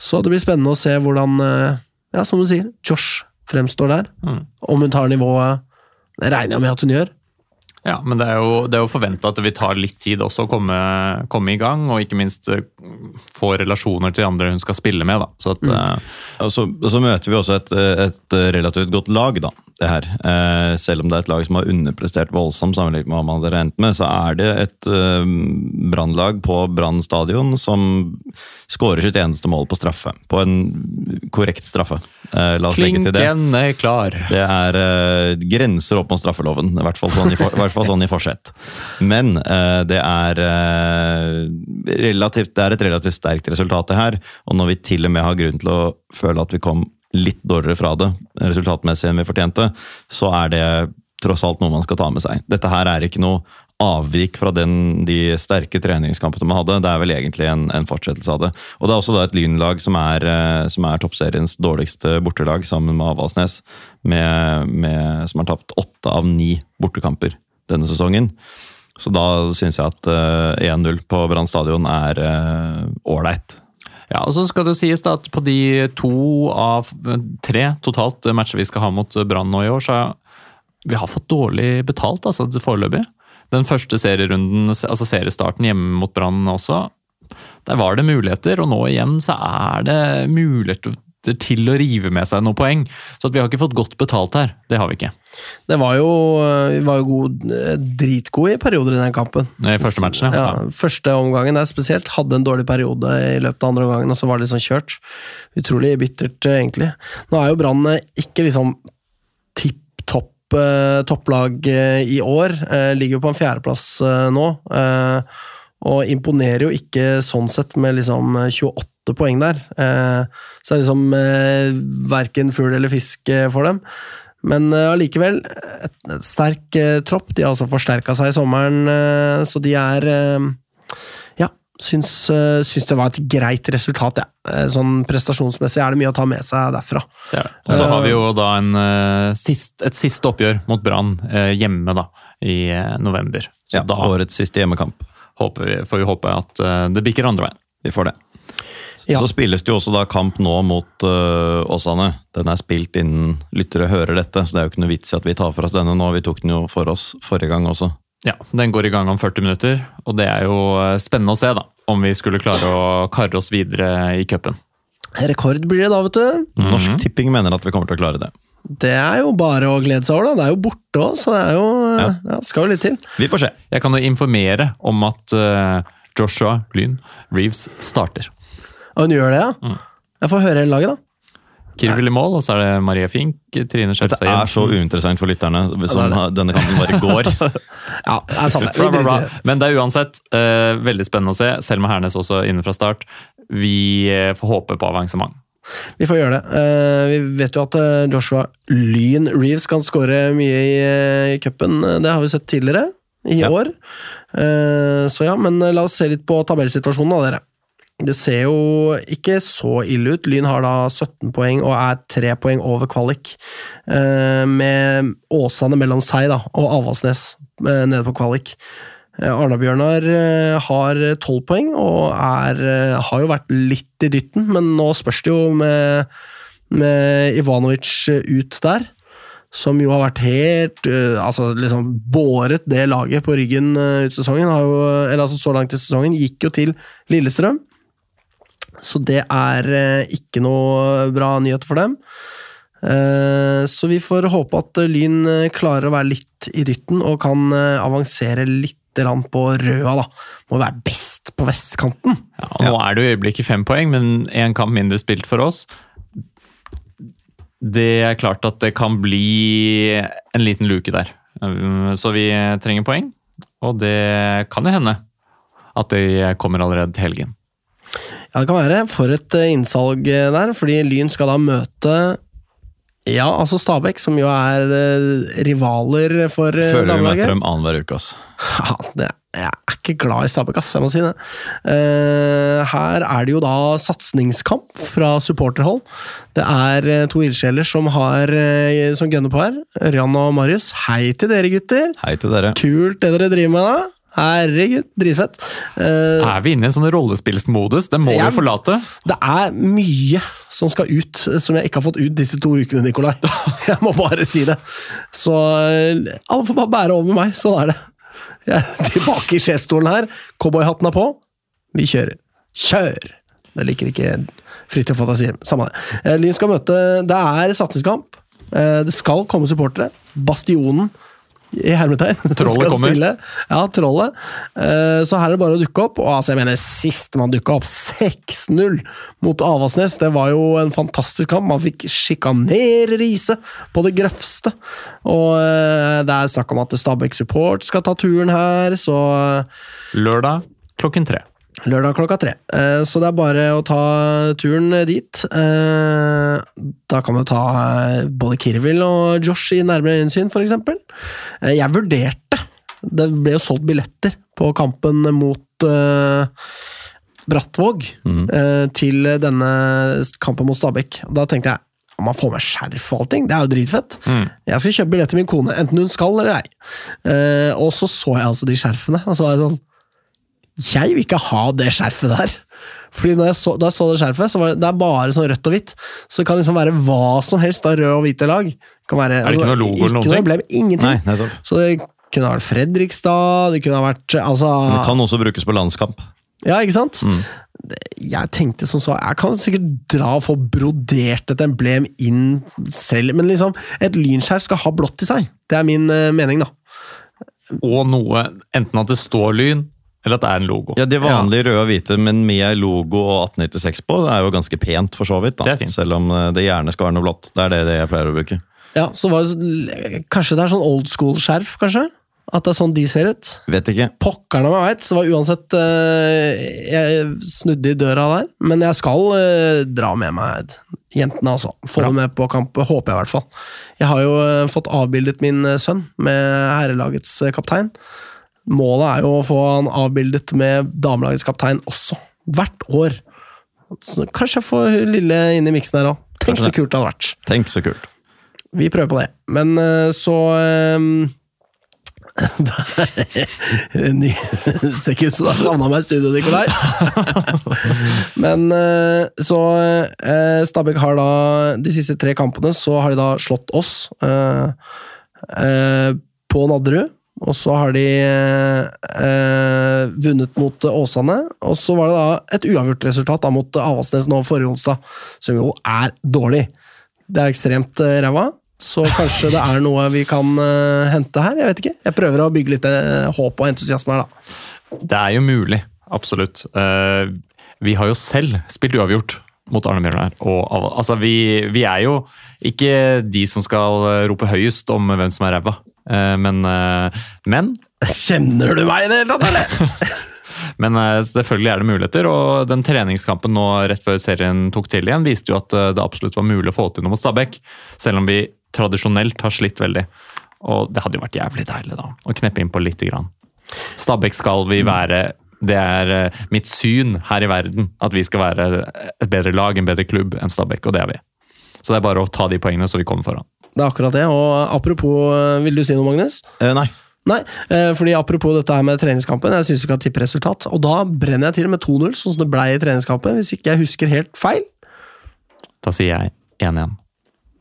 Så det blir spennende å se hvordan, eh, ja, som du sier, Josh fremstår der. Mm. Om hun tar nivået Det regner jeg med at hun gjør. Ja, men det er jo, det er jo forventa at det vil ta litt tid også å komme, komme i gang, og ikke minst eh, få relasjoner til de andre hun skal spille med. da. Så at, eh, Og så, og så møter vi også et, et relativt godt lag, da. Det her. Eh, selv om det er et lag som har underprestert voldsomt sammenlignet med hva man hadde regnet med, så er det et eh, brannlag på Brann stadion som skårer sitt eneste mål på straffe. På en korrekt straffe. Eh, la oss legge til det. Klinken er klar. Det er eh, grenser opp mot straffeloven, i hvert fall sånn i, for, hvert fall sånn i forsett. Men uh, det er uh, relativt, det er et relativt sterkt resultat, det her. Og når vi til og med har grunn til å føle at vi kom litt dårligere fra det resultatmessig enn vi fortjente, så er det tross alt noe man skal ta med seg. Dette her er ikke noe avvik fra den, de sterke treningskampene man hadde. Det er vel egentlig en, en fortsettelse av det. Og det er også da et lynlag som er, eh, som er toppseriens dårligste bortelag, sammen med Avaldsnes, som har tapt åtte av ni bortekamper denne sesongen. Så da syns jeg at uh, 1-0 på Brann stadion er ålreit. Uh, ja, og så skal det jo sies da at på de to av tre totalt matcher vi skal ha mot Brann nå i år, så vi har fått dårlig betalt altså foreløpig. Den første serierunden, altså seriestarten hjemme mot Brann også, der var det muligheter, og nå igjen så er det muligheter til å rive med seg noen poeng. Så vi har ikke fått godt betalt her. Det har vi ikke. Det var jo, vi var jo god, dritgode i perioder i den kampen. I første matchen, ja. ja. Første omgangen der spesielt. Hadde en dårlig periode i løpet av andre omgangen, og så var det sånn kjørt. Utrolig bittert, egentlig. Nå er jo Brann ikke liksom tipp topp topplag i år. Ligger jo på en fjerdeplass nå. Og imponerer jo ikke sånn sett med liksom 28 poeng der. Så det er liksom verken fugl eller fisk for dem. Men allikevel, et sterk tropp. De har også forsterka seg i sommeren, så de er Ja, syns, syns det var et greit resultat, ja. Sånn prestasjonsmessig er det mye å ta med seg derfra. Ja. Og så har vi jo da en, et siste oppgjør mot Brann hjemme da, i november. Så ja, da årets siste hjemmekamp. Håper vi, får vi håpe at det bikker andre veien. Vi får det. Ja. Så spilles det jo også da kamp nå mot uh, Åsane. Den er spilt innen lyttere hører dette, så det er jo ikke noe vits i at vi tar for oss denne nå. Vi tok den jo for oss forrige gang også. Ja, Den går i gang om 40 minutter, og det er jo spennende å se da, om vi skulle klare å karre oss videre i cupen. Rekord blir det da, vet du. Mm. Norsk Tipping mener at vi kommer til å klare det. Det er jo bare å glede seg over, da. Det er jo borte òg, så det er jo, ja. Ja, skal jo litt til. Vi får se. Jeg kan jo informere om at uh, Joshua Lyn Reeves starter. Og hun gjør det, ja? Mm. Jeg får høre hele laget, da. Kirvil i mål, og så er det Maria Fink, Trine Skjelstad Dette er så uinteressant for lytterne, som ja, denne kampen bare går. ja, det er sant. Bra, bra, bra. Men det er uansett uh, veldig spennende å se. Selma Hernes også inne fra start. Vi uh, får håpe på avansement. Vi får gjøre det. Uh, vi vet jo at Joshua Lyn Reeves kan skåre mye i, i cupen. Det har vi sett tidligere i ja. år. så ja, men la oss se litt på tabellsituasjonen, da, dere. Det ser jo ikke så ille ut. Lyn har da 17 poeng og er tre poeng over kvalik. Med Åsane mellom seg da, og Avaldsnes nede på kvalik. Arna-Bjørnar har tolv poeng og er, har jo vært litt i dytten, men nå spørs det jo med, med Ivanovic ut der. Som jo har vært helt altså liksom båret det laget på ryggen ut sesongen. Jo, eller altså Så langt i sesongen. Gikk jo til Lillestrøm. Så det er ikke noe bra nyhet for dem. Så vi får håpe at Lyn klarer å være litt i dytten og kan avansere litt på Røa. da. Må være best på vestkanten. Ja, Nå er det jo i øyeblikket fem poeng, men én kamp mindre spilt for oss. Det er klart at det kan bli en liten luke der. Så vi trenger poeng, og det kan jo hende at de kommer allerede til helgen. Ja, det kan være. For et innsalg der, fordi Lyn skal da møte ja, altså Stabæk, som jo er rivaler for Føler vi møter dem annenhver uke, ass. Ja, det, jeg er ikke glad i Stabæk, ass, jeg må si det. Uh, her er det jo da satsingskamp fra supporterhold. Det er to ildsjeler som har som gunner på her. Ørjan og Marius, hei til dere, gutter. Hei til dere. Kult det dere driver med, da. Herregud, dritfett. Uh, Er vi inne i en sånn rollespillsmodus? Det må Jeg- vi forlate. det er mye som skal ut, som jeg ikke har fått ut disse to ukene, Nikolai. Jeg må bare si det. Så eh, alle får bare bære over med meg. Sånn er det. Jeg er tilbake i skjestolen her. Cowboyhatten er på. Vi kjører. Kjør! Det liker ikke Fridtjof Fantasier. Samme det. Eh, Lyn skal møte Det er satningskamp. Det skal komme supportere. Bastionen i hermetegn. Trollet kommer. stille. Ja, trollet. Eh, Så her er det bare å dukke opp. Og altså, jeg mener, sist man dukka opp, 6-0 mot Avaldsnes, det var jo en fantastisk kamp. Man fikk sjikanere Riise på det grøvste. Og eh, det er snakk om at Stabæk Support skal ta turen her, så Lørdag klokken tre. Lørdag klokka tre. Eh, Så det er bare å ta turen dit. Eh, Da kan man ta eh, både Kirvil og Josh i nærmere innsyn. Eh, Jeg vurderte Det ble jo solgt billetter på kampen mot Brattvåg mm. til denne kampen mot Stabæk. Da tenkte jeg om man får med skjerf og allting, det er jo dritfett. Jeg skal kjøpe billett til min kone, enten hun skal eller ei. Og så så jeg altså de skjerfene, og så var jeg sånn jeg vil ikke ha det skjerfet der. Fordi når jeg så, da jeg så det skjerfet, så var det, det er bare sånn rødt og hvitt. Så det kan liksom være hva som helst av rød og hvite lag. Det kan være, Er det ikke noe logo eller noen ting? emblem, ingenting. Nei, nettopp. Så det kunne ha vært Fredrikstad, det kunne ha vært altså, Det kan også brukes på landskamp. Ja, ikke sant? Mm. Jeg tenkte som så, jeg kan sikkert dra og få brodert et emblem inn selv, men liksom, et lynskjær skal ha blått i seg. Det er min eh, mening, da. Og noe, enten at det står Lyn, eller at det er en logo. Ja, De vanlige røde og hvite, men med logo og 1896 på, det er jo ganske pent for så vidt. da. Det er fint. Selv om eh, det gjerne skal være noe blått. Det er det, det jeg pleier å bruke. Ja, så var det, Kanskje det er sånn old school-skjerf, kanskje? At det er sånn de ser ut? Vet ikke. Pokkerne om jeg veit. Det var uansett eh, Jeg snudde i døra der. Men jeg skal eh, dra med meg jentene, altså. Få dem med på kamp, håper jeg i hvert fall. Jeg har jo eh, fått avbildet min sønn med herrelagets kaptein. Målet er jo å få han avbildet med damelagets kaptein også. Hvert år. Så kanskje jeg får lille inn i miksen her òg. Tenk så kult det hadde vært. Tenk så kult. Vi prøver på det. Men eh, så um, Ser ikke ut som du har savna meg i studio, Nikolai. Men eh, så eh, Stabæk har da De siste tre kampene så har de da slått oss eh, på Nadderud. Og så har de eh, vunnet mot Åsane. Og så var det da et uavgjort resultat da, mot Avaldsnes nå forrige onsdag, som jo er dårlig. Det er ekstremt eh, ræva. Så kanskje det er noe vi kan eh, hente her. Jeg vet ikke. Jeg prøver å bygge litt eh, håp og entusiasme her, da. Det er jo mulig, absolutt. Uh, vi har jo selv spilt uavgjort mot Arne Mjølner. Og, altså, vi, vi er jo ikke de som skal eh, rope høyest om hvem som er ræva. Eh, men, eh, men, Kjenner du meg i det hele tatt, eller? men eh, selvfølgelig er det muligheter. Og den treningskampen nå rett før serien tok til igjen, viste jo at det absolutt var mulig å få til noe mot Stabæk. Selv om vi tradisjonelt har slitt veldig. Og det hadde jo vært jævlig deilig da, å kneppe inn på lite grann. Stabæk skal vi være Det er mitt syn her i verden at vi skal være et bedre lag, en bedre klubb enn Stabæk, og det er vi. Så det er bare å ta de poengene så vi kommer foran. Det er akkurat det. Og apropos, eh, vil du si noe, Magnus? Eh, nei. Nei, eh, fordi apropos dette her med treningskampen, jeg syns du skal tippe resultat. Og da brenner jeg til med 2-0, sånn som det blei i treningskampen, hvis ikke jeg husker helt feil. Da sier jeg 1-1.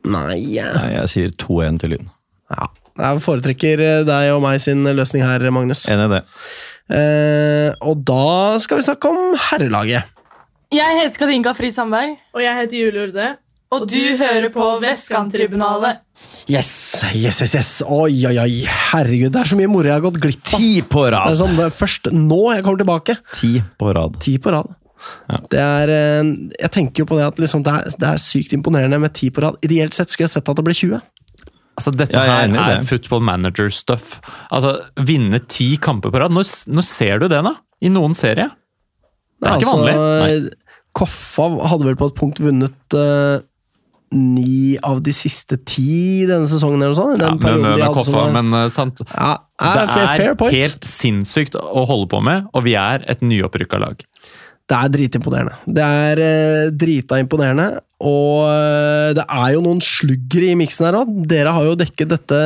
Nei. Nei, jeg sier 2-1 til Lyn. ja. Jeg foretrekker eh, deg og meg sin løsning her, Magnus. Enig i det. Eh, og da skal vi snakke om herrelaget. Jeg heter Kadinka Fri Sandberg, Og jeg heter Julie Urde. og du hører på Vestkanttribunalet. Yes, yes, yes, yes. Oi, oi, oi. Herregud, det er så mye moro jeg har gått glipp av. Ti på Det er rad! sånn, det er først nå jeg kommer tilbake. Ti på rad. Ti på rad. Ja. Det er, eh, jeg tenker jo på det at liksom, det, er, det er sykt imponerende med ti på rad. Ideelt sett skulle jeg sett at det ble 20. Altså, dette Ja, er her er det. football manager-stuff. Altså, Vinne ti kamper på rad. Når, når ser du det, da? I noen serie? Det er ikke vanlig. Altså, Koffa hadde vel på et punkt vunnet eh, ni av de siste ti denne sesongen, eller sånn. Ja, men, hadde som Koffa, var- men eh, sant. ja, Det er fair, fair er helt sinnssykt å holde på med, og vi er et nyopprykka lag. Det er dritimponerende. Det er eh, drita imponerende, og eh, det er jo noen sluggere i miksen her òg. Dere har jo dekket dette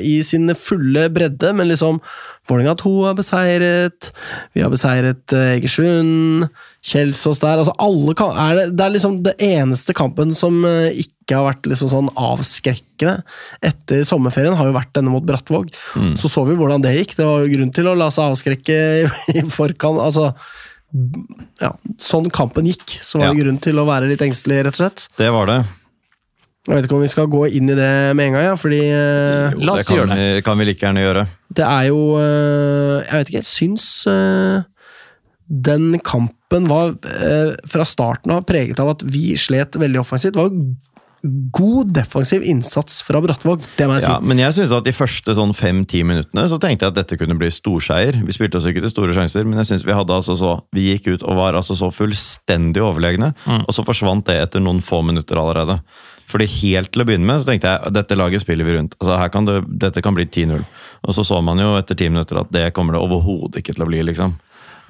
i sin fulle bredde, men liksom Vålerenga 2 har beseiret, vi har beseiret eh, Egersund, Kjelsås der altså alle kan, er det, det er liksom det eneste kampen som eh, ikke har vært liksom sånn avskrekkende etter sommerferien, har jo vært denne mot Brattvåg. Så så vi hvordan det gikk. Det var jo grunn til å la seg avskrekke i, i forkant. altså ja, sånn kampen gikk, så var det grunn til å være litt engstelig, rett og slett. Det var det. Jeg vet ikke om vi skal gå inn i det med en gang, ja, fordi eh, Jo, La oss det kan, gjøre det. Vi, kan vi like gjerne gjøre. det er jo eh, Jeg vet ikke, jeg syns eh, den kampen var fra starten av preget av at vi slet veldig offensivt. Det var god defensiv innsats fra Brattvåg, det må jeg si. Ja, men jeg synes at de første sånn fem-ti minuttene så tenkte jeg at dette kunne bli storseier. Vi spilte oss ikke til store sjanser, men jeg synes vi hadde altså så Vi gikk ut og var altså så fullstendig overlegne, og så forsvant det etter noen få minutter allerede. Fordi Helt til å begynne med så tenkte jeg dette laget spiller vi rundt. Altså her kan det, Dette kan bli 10-0. Og så så man jo etter ti minutter at det kommer det overhodet ikke til å bli. liksom.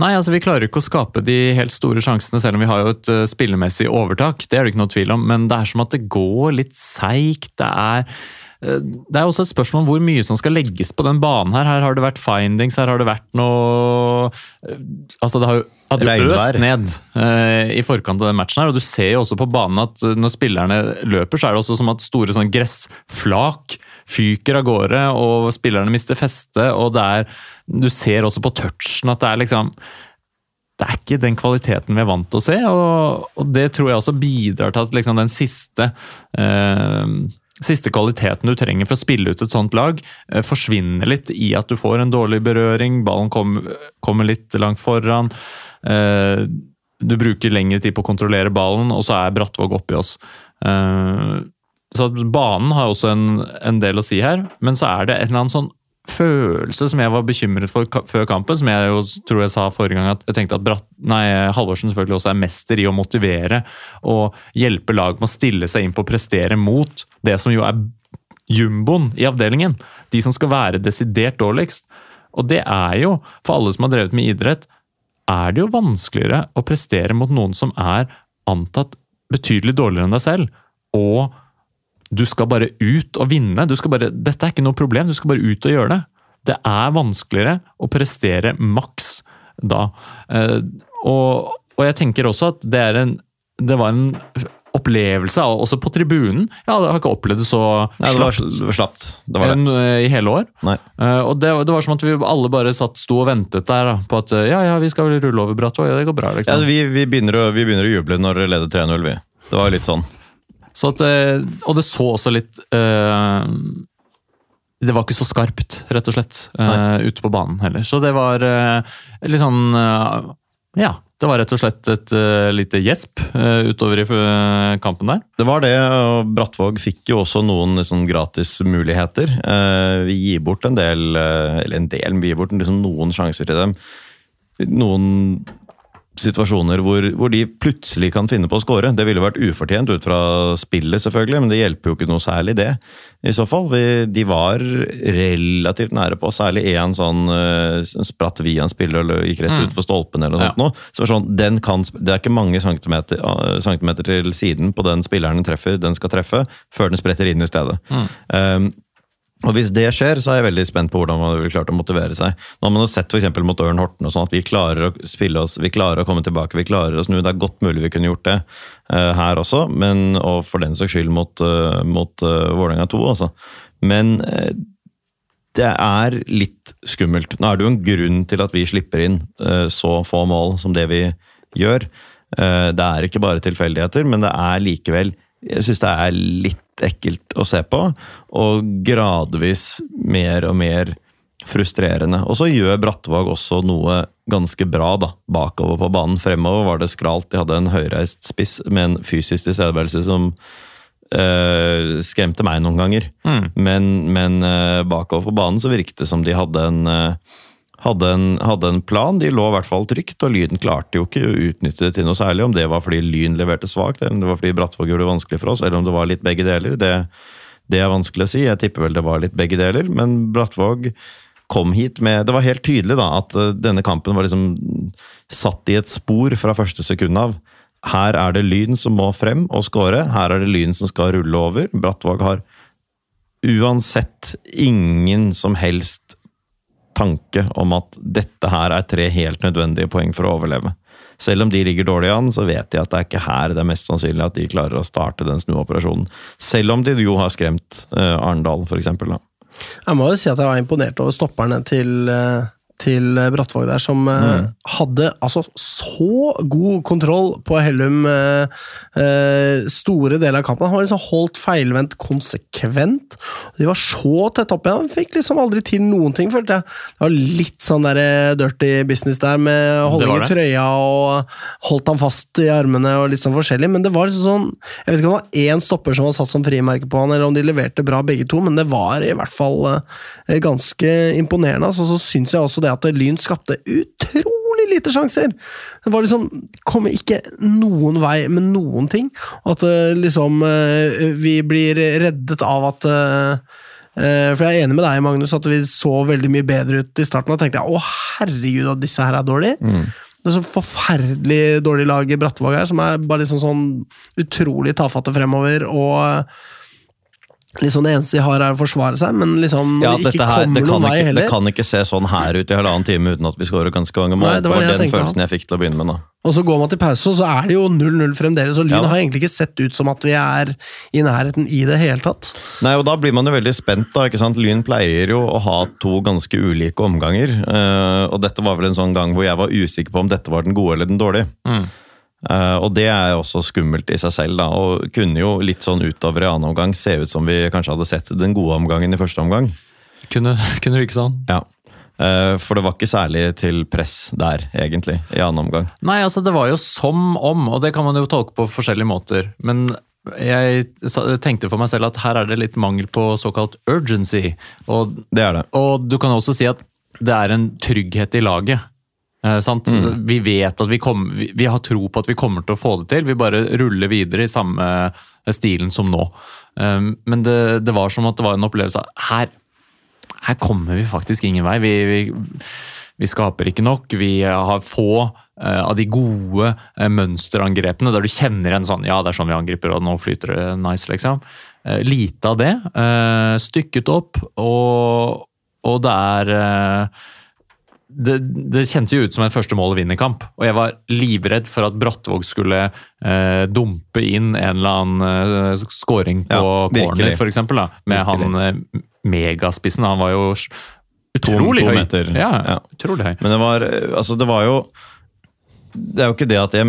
Nei, altså Vi klarer ikke å skape de helt store sjansene, selv om vi har jo et uh, spillemessig overtak. Det er det ikke noe tvil om, men det er som at det går litt seigt. Det er uh, det er også et spørsmål om hvor mye som skal legges på den banen. her. Her har det vært findings, her har det vært noe uh, Altså, det har jo hadde jo øst ned uh, i forkant av den matchen her, og du ser jo også på banen at når spillerne løper, så er det også som at store sånn gressflak fyker av gårde, og spillerne mister feste, og det er Du ser også på touchen at det er liksom det er ikke den kvaliteten vi er vant til å se, og, og det tror jeg også bidrar til at liksom den siste eh, siste kvaliteten du trenger for å spille ut et sånt lag, eh, forsvinner litt i at du får en dårlig berøring, ballen kom, kommer litt langt foran. Eh, du bruker lengre tid på å kontrollere ballen, og så er Brattvåg oppi oss. Eh, så banen har også en, en del å si her, men så er det en eller annen sånn følelse som jeg var bekymret for ka før kampen, som jeg jo tror jeg sa forrige gang, at jeg tenkte at Bratt, nei, Halvorsen selvfølgelig også er mester i å motivere og hjelpe lag med å stille seg inn på å prestere mot det som jo er jumboen i avdelingen. De som skal være desidert dårligst. Og det er jo, for alle som har drevet med idrett, er det jo vanskeligere å prestere mot noen som er antatt betydelig dårligere enn deg selv. Og du skal bare ut og vinne. Du skal bare, dette er ikke noe problem, du skal bare ut og gjøre det. Det er vanskeligere å prestere maks da. Eh, og, og jeg tenker også at det, en, det var en opplevelse, også på tribunen. Jeg har ikke opplevd det så Nei, det var, slapt slapt. Det var det. enn, eh, i hele år. Nei. Eh, og det, det var som at vi alle bare satt, sto og ventet der da, på at ja, ja, vi skal vel rulle over Brattvåg, ja, det går bra. Ja, liksom. vi, vi, begynner å, vi begynner å juble når dere leder 3-0, vi. Det var litt sånn. Så at, eh, og det så også litt uh, Det var ikke så skarpt, rett og slett, uh, ute på banen heller. Så det var uh, litt sånn uh, Ja. Det var rett og slett et lite gjesp utover i kampen der. Det var det, og Brattvåg fikk jo også noen liksom, gratismuligheter. Vi gir bort en del, eller en del, vi gir bort liksom noen sjanser til dem. Noen situasjoner hvor, hvor de plutselig kan finne på å score. Det ville vært ufortjent ut fra spillet, selvfølgelig, men det hjelper jo ikke noe særlig, det. I så fall. Vi, de var relativt nære på, særlig én sånn uh, spratt via en spiller eller gikk rett Mm. utfor stolpen eller noe Ja. sånt. Nå. Så sånn, den kan, det er ikke mange centimeter, uh, centimeter til siden på den spilleren den treffer, den skal treffe, før den spretter inn i stedet. Mm. Um, og Hvis det skjer, så er jeg veldig spent på hvordan man vil klart å motivere seg. Nå har man jo sett for mot Ørn Horten og sånn at vi klarer å spille oss, vi klarer å komme tilbake, vi klarer å snu. Det er godt mulig vi kunne gjort det uh, her også, men, og for den saks skyld mot, uh, mot uh, Vålerenga 2, altså. Men det er litt skummelt. Nå er det jo en grunn til at vi slipper inn så få mål som det vi gjør. Det er ikke bare tilfeldigheter, men det er likevel Jeg syns det er litt ekkelt å se på, og gradvis mer og mer frustrerende. Og så gjør Brattvåg også noe ganske bra da, bakover på banen. Fremover var det skralt, de hadde en høyreist spiss med en fysisk tilstedeværelse som øh, skremte meg noen ganger. Mm. Men, men øh, bakover på banen så virket det som de hadde en, eh, hadde, en, hadde en plan. De lå i hvert fall trygt, og Lyden klarte jo ikke å utnytte det til noe særlig. Om det var fordi Lyn leverte svakt, eller om det var fordi Brattvåg gjorde det vanskelig for oss, eller om det var litt begge deler. Det, det er vanskelig å si. Jeg tipper vel det var litt begge deler, men Brattvåg kom hit med Det var helt tydelig da at eh, denne kampen var liksom satt i et spor fra første sekund av. Her er det Lyn som må frem og score. Her er det Lyn som skal rulle over. Brattvåg har uansett ingen som helst tanke om at dette her er tre helt nødvendige poeng for å overleve. Selv om de ligger dårlig an, så vet de at det er ikke her det er mest sannsynlig at de klarer å starte den snuoperasjonen. Selv om de jo har skremt uh, Arendal, f.eks. Jeg må jo si at jeg var imponert over stopperne til, eh, til Brattvåg der, som mm. hadde altså så god kontroll på Hellum eh, eh, store deler av kampen. Han var liksom holdt feilvendt konsekvent. De var så tett opp igjen. Han fikk liksom aldri til noen ting, følte jeg. Det var litt sånn der eh, dirty business der, med holding holde i trøya og holdt han fast i armene og litt sånn forskjellig. Men det var liksom sånn Jeg vet ikke om det var én stopper som var satt som frimerke på han, eller om de leverte bra begge to, men det var i hvert fall eh, ganske imponerende. Altså, så syns jeg også det at Lyn skapte utrolig lite sjanser. Det var liksom Kom ikke noen vei med noen ting. Og at eh, liksom eh, vi blir reddet av at eh, For jeg er enig med deg, Magnus, at vi så veldig mye bedre ut i starten. Og tenkte jeg, å herregud, at disse her er dårlige. Det er så forferdelig dårlig lag i Brattvåg her, som er bare liksom sånn utrolig tafatte fremover. og liksom Det eneste de har, er å forsvare seg, men liksom når Ja, de ikke her, kommer noen vei ikke, det kan ikke se sånn her ut i halvannen time uten at vi skårer ganske mange mål. Nei, det var det var den følelsen jeg fikk til å begynne med. da. Og så går man til pause, og så er det jo 0-0 fremdeles. Og Lyn Ja. har egentlig ikke sett ut som at vi er i nærheten i det hele tatt. Nei, og Da blir man jo veldig spent. da, ikke sant? Lyn pleier jo å ha to ganske ulike omganger. eh, og dette var vel en sånn gang hvor jeg var usikker på om dette var den gode eller den dårlige. Mm. Eh, og det er også skummelt i seg selv, da, og kunne jo litt sånn utover i annen omgang se ut som vi kanskje hadde sett den gode omgangen i første omgang. Kunne, kunne ikke sånn? Ja. Eh, for det var ikke særlig til press der, egentlig, i annen omgang. Nei, altså det var jo som om, og det kan man jo tolke på forskjellige måter. Men jeg tenkte for meg selv at her er det litt mangel på såkalt urgency. Og, Det er det. og du kan også si at det er en trygghet i laget. Eh, sant? Vi vet at vi, kom, vi, vi har tro på at vi kommer til å få det til. Vi bare ruller videre i samme stilen som nå. Um, men det, det var som at det var en opplevelse av her, her kommer vi faktisk ingen vei. Vi, vi, vi skaper ikke nok. Vi har få eh, av de gode eh, mønsterangrepene der du kjenner en sånn Ja, det er sånn vi angriper, og nå flyter det nice, liksom. Eh, lite av det. eh, stykket opp, og, og det er eh, det, det kjentes jo ut som en første mål- og vinnerkamp, og jeg var livredd for at Brattvåg skulle eh, dumpe inn en eller annen eh, scoring på Ja, corner, for eksempel, da, med Virkelig. han eh, megaspissen. Han var jo utrolig utrolig to høy. meter. Ja, Ja. utrolig høy. Men det var, altså det var jo Det er jo ikke det at jeg,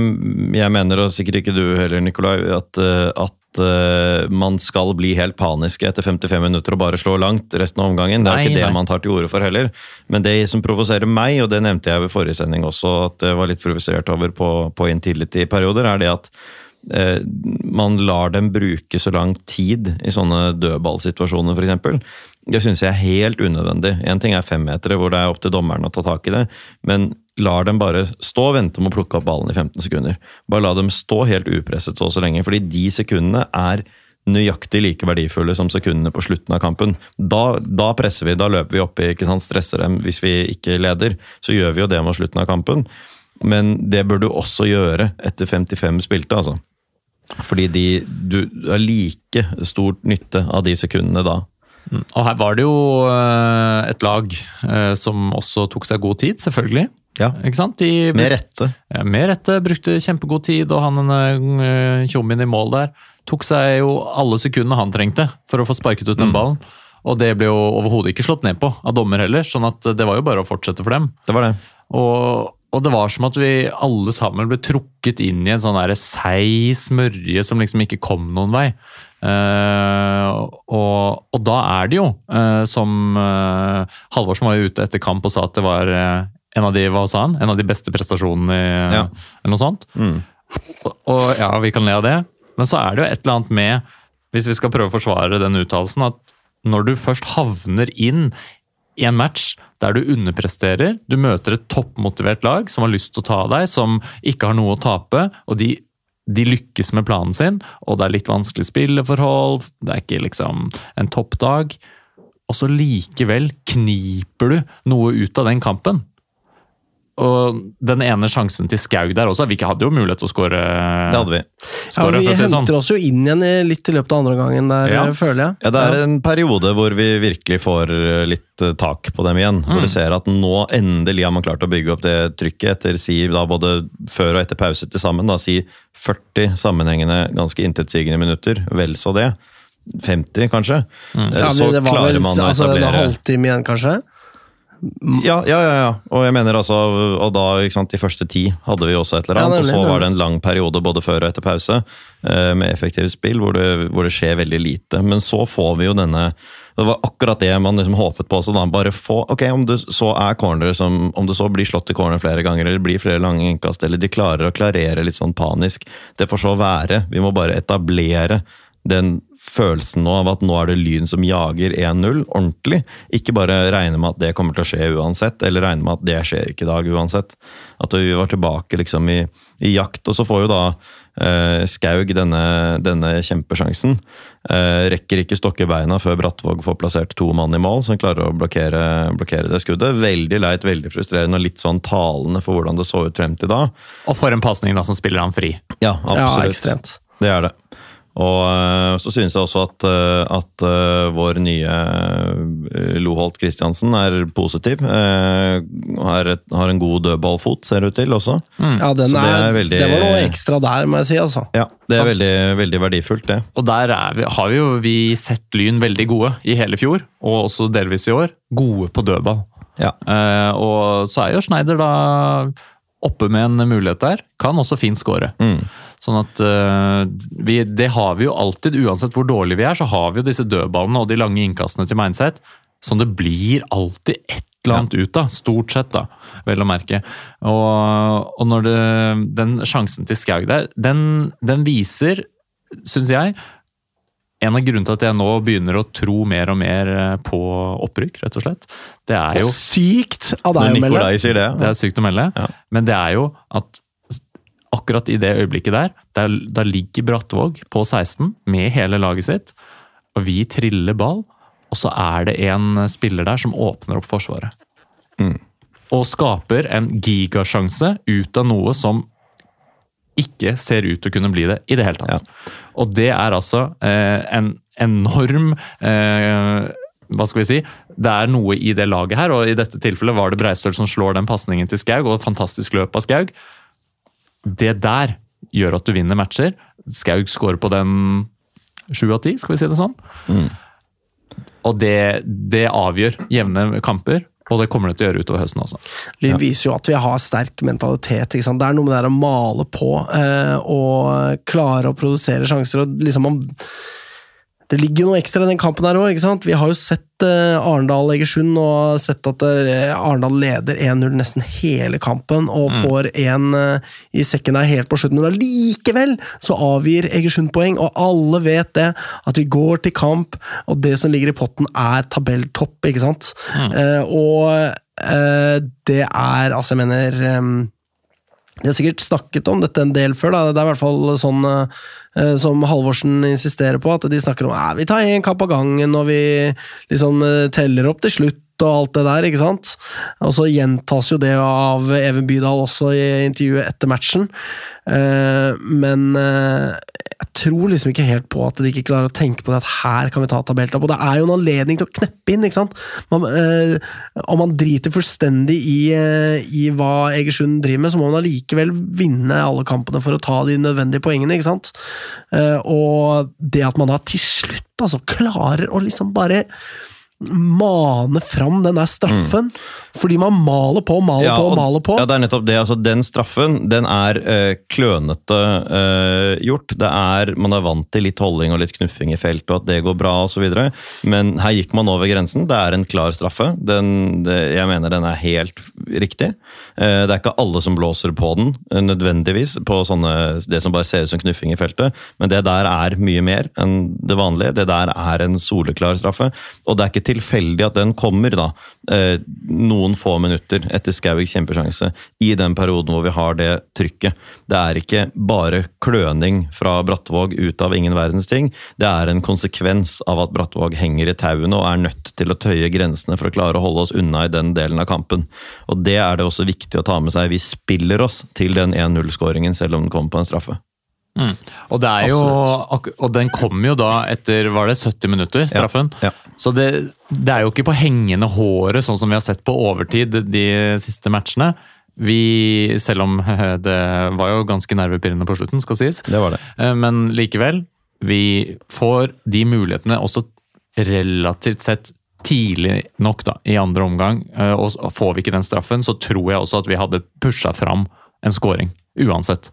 jeg mener, og sikkert ikke du heller, Nikolai, at, eh, at uh, man skal bli helt paniske etter 55 minutter og bare slå langt resten av omgangen. Det er Nei, ikke det nei. man tar til orde for heller. Men det som provoserer meg, og det nevnte jeg ved forrige sending også, at jeg var litt provosert over på, på Intility-perioder, er det at eh, man lar dem bruke så lang tid i sånne dødballsituasjoner, f.eks. Det syns jeg er helt unødvendig. Én ting er femmetere, hvor det er opp til dommeren å ta tak i det, men lar dem bare stå og vente med å plukke opp ballen i 15 sekunder. Bare la dem stå helt upresset så og så lenge, fordi de sekundene er nøyaktig like verdifulle som sekundene på slutten av kampen. Da, da presser vi, da løper vi oppi, ikke sant, stresser dem hvis vi ikke leder. Så gjør vi jo det mot slutten av kampen. Men det bør du også gjøre etter 55 spilte, altså. Fordi de, du har like stort nytte av de sekundene da. Og her var det jo eh, et lag eh, som også tok seg god tid, selvfølgelig. Ja? De, Med rette. Ja, Med rette brukte kjempegod tid, og han uh, tjommien i mål der tok seg jo alle sekundene han trengte for å få sparket ut den ballen. Og det ble jo overhodet ikke slått ned på av dommer heller, sånn at det var jo bare å fortsette for dem. Det var det. Og, og det var som at vi alle sammen ble trukket inn i en sånn seig smørje som liksom ikke kom noen vei. Eh, og, og da er det jo, uh, som uh, Halvorsen var jo ute etter kamp og sa at det var uh, en av de han? En av de beste prestasjonene i Ja. eller noe sånt. Mm. Og, og ja, vi kan le av det, men så er det jo et eller annet med, hvis vi skal prøve å forsvare den uttalelsen, at når du først havner inn i en match der du underpresterer, du møter et toppmotivert lag som har lyst til å ta deg, som ikke har noe å tape, og de, de lykkes med planen sin, og det er litt vanskelig spilleforhold, det er ikke liksom en toppdag. og så likevel kniper du noe ut av den kampen. Og den ene sjansen til Skaug der også, vi ikke hadde jo mulighet til å skåre. Det hadde vi. Ja, vi sånn. henter oss jo inn igjen litt i løpet av andre gangen der, Ja. føler jeg. Ja, Det er en periode hvor vi virkelig får litt eh, tak på dem igjen. Hvor du ser at nå endelig har man klart å bygge opp det trykket etter si, da både før og etter pause til sammen. Da, si 40 sammenhengende, ganske intetsigende minutter. Vel så det. 50, kanskje. Mm. Ja, så men det var vel altså, en halvtime igjen, kanskje? Ja, ja, ja, ja. Og jeg mener altså, og da, ikke sant, de første ti hadde vi også et eller Ja, annet. nemlig, og så var det en lang periode både før og etter pause eh, med effektive spill, hvor det, hvor det skjer veldig lite. Men så får vi jo denne Det var akkurat det man liksom håpet på. Så da bare få Ok, om det så er corner som Om det så blir slått i corner flere ganger, eller blir flere lange innkast, eller de klarer å klarere litt sånn panisk, det får så være. Vi må bare etablere den følelsen nå av at nå er det Lyn som jager 1-0 ordentlig. Ikke bare regne med at det kommer til å skje uansett, eller regne med at det skjer ikke i dag uansett. At vi var tilbake liksom i, i jakt. Og så får jo da eh, Skaug denne, denne kjempesjansen. Eh, rekker ikke stokke beina før Brattvåg får plassert to mann i mål, som klarer å blokkere, blokkere det skuddet. Veldig leit, veldig frustrerende og litt sånn talende for hvordan det så ut frem til da. Og for en pasning da som spiller han fri. Ja, Ja, ekstremt. det er det. Og øh, så synes jeg også at, øh, at øh, vår nye Loholt Kristiansen er positiv. Har, et, har en god dødballfot, ser det ut til også. Ja, den Så det er, veldig- det var noe ekstra der, må jeg si. altså. Ja, Det er veldig, veldig verdifullt, det. Og der er vi, har vi jo vi sett Lyn veldig gode i hele fjor, og også delvis i år. Gode på dødball. Ja. Uh, og så er jo Schneider da oppe med en mulighet der. Kan også fint skåre. Mm. Sånn at eh, vi, Det har vi jo alltid, uansett hvor dårlige vi er, så har vi jo disse dødballene og de lange innkastene til Mindset som det blir alltid et eller annet ut av. Stort sett, da, vel å merke. Og, og når det, den sjansen til Skaug der, den, den viser, syns jeg, en av grunnene til at jeg nå begynner å tro mer og mer eh, på opprykk, rett og slett, det er jo Sykt av deg å melde. Nikolai sier det. Det er sykt å melde, Ja. men det er jo at akkurat i det øyeblikket der, der da ligger Brattvåg på 16 med hele laget sitt, og vi triller ball, og så er det en spiller der som åpner opp forsvaret. Mm. Og skaper en gigasjanse ut av noe som ikke ser ut til å kunne bli det i det hele tatt. Og det er altså eh, en enorm eh, hva skal vi si? Det er noe i det laget her, og i dette tilfellet var det Breistøl som slår den pasningen til Skaug, og fantastisk løp av Skaug. Det der gjør at du vinner matcher. Skaug scorer på den sju av ti, skal vi si det sånn. Og det, det avgjør jevne kamper, og det kommer det til å gjøre utover høsten også. Lyn viser jo at vi har sterk mentalitet. Det er noe med det å male på eh, og klare å produsere sjanser. og liksom man det ligger jo noe ekstra i den kampen her òg. Vi har jo sett eh, Arendal-Egersund og sett at eh, Arendal leder 1-0 nesten hele kampen og får én eh, i sekken der helt på slutten. Men allikevel så avgir Egersund poeng, og alle vet det. At vi går til kamp, og det som ligger i potten er tabelltopp, ikke sant? Eh, og det er Altså, jeg mener de har sikkert snakket om dette en del før. Da. Det er i hvert fall sånn eh, som Halvorsen insisterer på, at de snakker om at vi tar én kamp av gangen, og vi liksom eh, teller opp til slutt. Og alt det der, ikke sant? Og så gjentas jo det av Even Bydal også i intervjuet etter matchen. Eh, men eh, jeg tror liksom ikke helt på at de ikke klarer å tenke på det at her kan vi ta tabelltopp. Og det er jo en anledning til å kneppe inn, ikke sant? Man, eh, om man driter fullstendig i, i hva Egersund driver med, så må man allikevel vinne alle kampene for å ta de nødvendige poengene, ikke sant? Og det at man da til slutt altså klarer å liksom bare mane fram den der straffen, fordi man maler på, maler Ja, på, maler på. Ja, det er nettopp det. Altså, den straffen den er øh, klønete øh, gjort. Det er, Man er vant til litt holding og litt knuffing i feltet, og at det går bra osv. Men her gikk man over grensen. Det er en klar straffe. Den, det, jeg mener den er helt riktig. Uh, Det er ikke alle som blåser på den, nødvendigvis, på sånne, det som bare ser ut som knuffing i feltet, men det der er mye mer enn det vanlige. Det der er en soleklar straffe, og det er ikke tilfeldig at den kommer da, eh, noen få minutter etter Skaugs kjempesjanse, i den perioden hvor vi har det trykket. Det er ikke bare kløning fra Brattvåg ut av ingen verdens ting, det er en konsekvens av at Brattvåg henger i tauene og er nødt til å tøye grensene for å klare å holde oss unna i den delen av kampen. Og Det er det også viktig å ta med seg. Vi spiller oss til den 1-0-skåringen, selv om den kommer på en straffe. Og, det er jo, og den kom jo da etter var det 70 minutter, straffen. Ja, ja. Så det, det er jo ikke på hengende håret, sånn som vi har sett på overtid de siste matchene. Vi, selv om det var jo ganske nervepirrende på slutten, skal sies. Det var det. Eh, Men likevel, vi får de mulighetene også relativt sett tidlig nok da, i andre omgang. Eh, Og får vi ikke den straffen, så tror jeg også at vi hadde pusha fram en scoring. Uansett.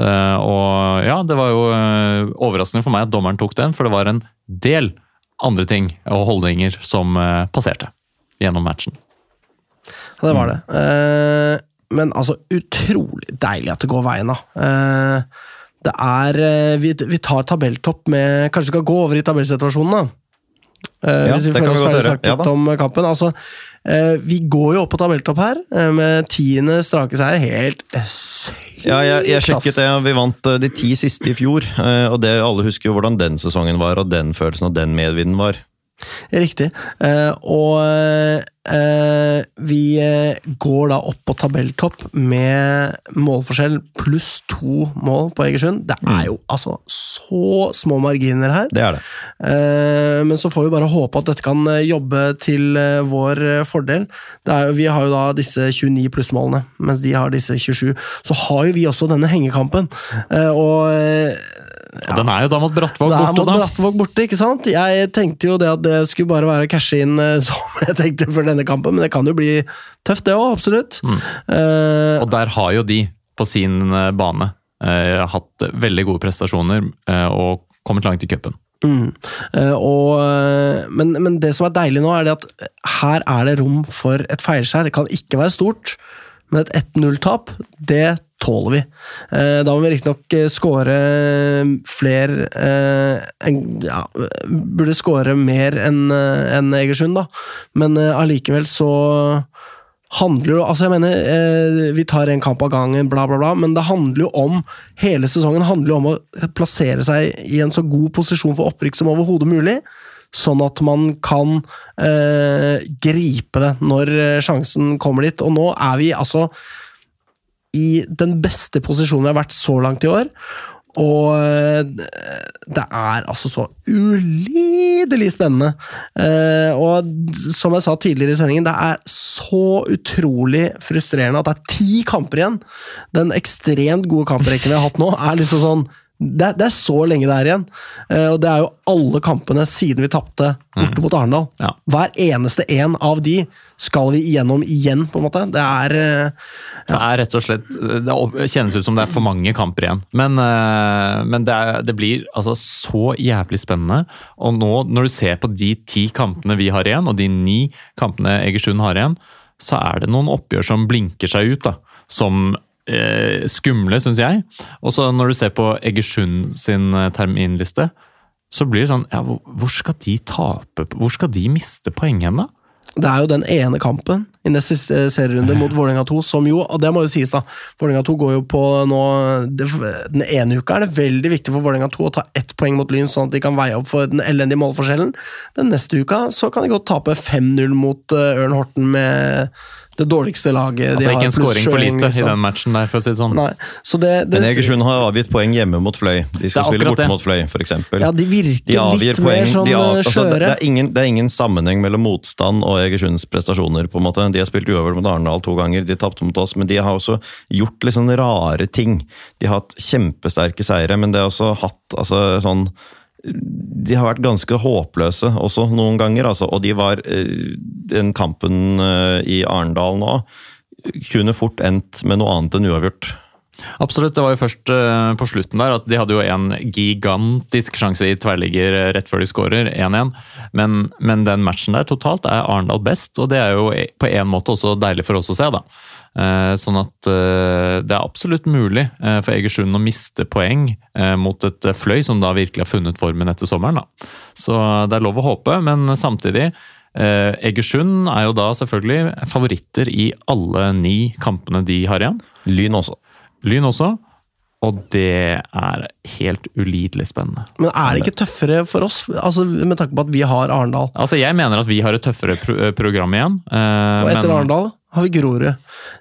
Eh, Og ja, det var jo eh, overraskende for meg at dommeren tok den, for det var en del andre ting og holdninger som eh, passerte gjennom matchen. Ja, det var det. Eh, men altså, utrolig deilig at det går veien, da. Eh, det er vi, vi tar tabelltopp med Kanskje vi skal gå over i tabellsituasjonen, da? Eh, Ja, hvis vi oss ferdig snakket Ja om kampen. Altså, vi går jo opp på tabelltopp her, eh, med tiende strake seier. Helt eh, sykt! Ja, jeg, jeg sjekket det, vi vant eh, de ti siste i fjor. eh, Og det, alle husker jo hvordan den sesongen var, og den følelsen og den medvinden var. Riktig. Eh, og eh, vi eh, går da opp på tabelltopp med målforskjell pluss to mål på Egersund. Det er jo altså så små marginer her. Det er det. Eh, men så får vi bare håpe at dette kan jobbe til vår fordel. Det er jo, vi har jo da disse 29 plussmålene, mens de har disse 27. Så har jo vi også denne hengekampen. Eh, og Og den er jo da mot Brattvåg det er borte, mot da. Brattvåg borte, ikke sant? Jeg tenkte jo det at det skulle bare være å cashe inn eh, som jeg tenkte før denne kampen, men det kan jo bli tøft, det òg, absolutt. Mm. Uh, Og der har jo de på sin eh, bane uh, hatt veldig gode prestasjoner uh, og kommet langt i cupen. mm. Og, men, men det som er deilig nå, er det at her er det rom for et feilskjær. Det kan ikke være stort, men et 1-0-tap, det tåler vi. Eh, da må vi riktignok eh, skåre flere eh, en- ja, Burde skåre mer enn Egersund, da. Men allikevel så handler jo Altså, jeg mener, vi tar en kamp av gangen, bla, bla, bla, men det handler jo om Hele sesongen handler jo om å plassere seg i en så god posisjon for opprykk som overhodet mulig. Sånn at man kan eh, gripe det når eh, sjansen kommer dit. Og nå er vi altså i den beste posisjonen vi har vært så langt i år. Og eh, det er altså så ulidelig spennende. Eh, og som jeg sa tidligere i sendingen, det er så utrolig frustrerende at det er ti kamper igjen. Den ekstremt gode kamprekken vi har hatt nå, er liksom sånn det, er- det er så lenge det er igjen. Eh, og det er jo alle kampene siden vi tapte borte mot Arendal. Ja. Hver eneste en av de skal vi igjennom igjen, på en måte. Det er ja. Det er rett og slett Det kjennes ut som det er for mange kamper igjen. Men, eh, men det, er, det blir altså så jævlig spennende. Og nå, når du ser på de ti kampene vi har igjen, og de ni kampene Egersund har igjen, så er det noen oppgjør som blinker seg ut. da, Som eh, skumle, syns jeg. Og så når du ser på Egersund sin eh, terminliste, så blir det sånn ja, hvor, skal de tape? Hvor skal de miste poeng hen, da? Det er jo den ene kampen i neste serierunde mot Vålerenga 2, som jo, og det må jo sies da, Vålerenga 2 går jo på nå Den ene uka er det veldig viktig for Vålerenga 2 å ta ett poeng mot Lyn, sånn at de kan veie opp for den elendige målforskjellen. Den neste uka så kan de godt tape 5-0 mot eh, Ørn Horten med det dårligste laget Altså de har. Ikke en scoring for lite lite i liksom. den matchen der, for å si det sånn. Nei, så det, det, Men Egersund har avgitt poeng hjemme mot Fløy. De skal spille borte det. mot Fløy, f.eks. Ja, de virker De litt poeng. mer sånn de av, eh, altså, det, skjøre. det, er ingen, det er ingen sammenheng mellom motstand og Egersunds prestasjoner. på en måte. De har spilt uavgjort mot Arendal to ganger, de tapte mot oss, men de har også gjort litt sånn rare ting. De har hatt kjempesterke seire, men det har også hatt altså, sånn de har vært ganske håpløse også noen ganger, altså. Og de var eh, Den kampen eh, i Arendal nå kunne fort endt med noe annet enn uavgjort. Absolutt. Det var jo først eh, på slutten der at de hadde jo en gigantisk sjanse i tverrligger rett før de skårer, 1-1. Men, men den matchen der totalt er Arendal best, og det er jo på en måte også deilig for oss å se. da. Eh, Sånn at eh, det er absolutt mulig eh, for Egersund å miste poeng eh, mot et Fløy som da virkelig har funnet formen etter sommeren. da. Så det er lov å håpe, men samtidig eh, Egersund er jo da selvfølgelig favoritter i alle ni kampene de har igjen. Lyn også. Lyn også. Og det er helt ulidelig spennende. Men er det ikke tøffere for oss, altså med tanke på at vi har Arendal? Altså, Jeg mener at vi har et tøffere pro program igjen. eh, Og etter men- Arendal har vi Grorud.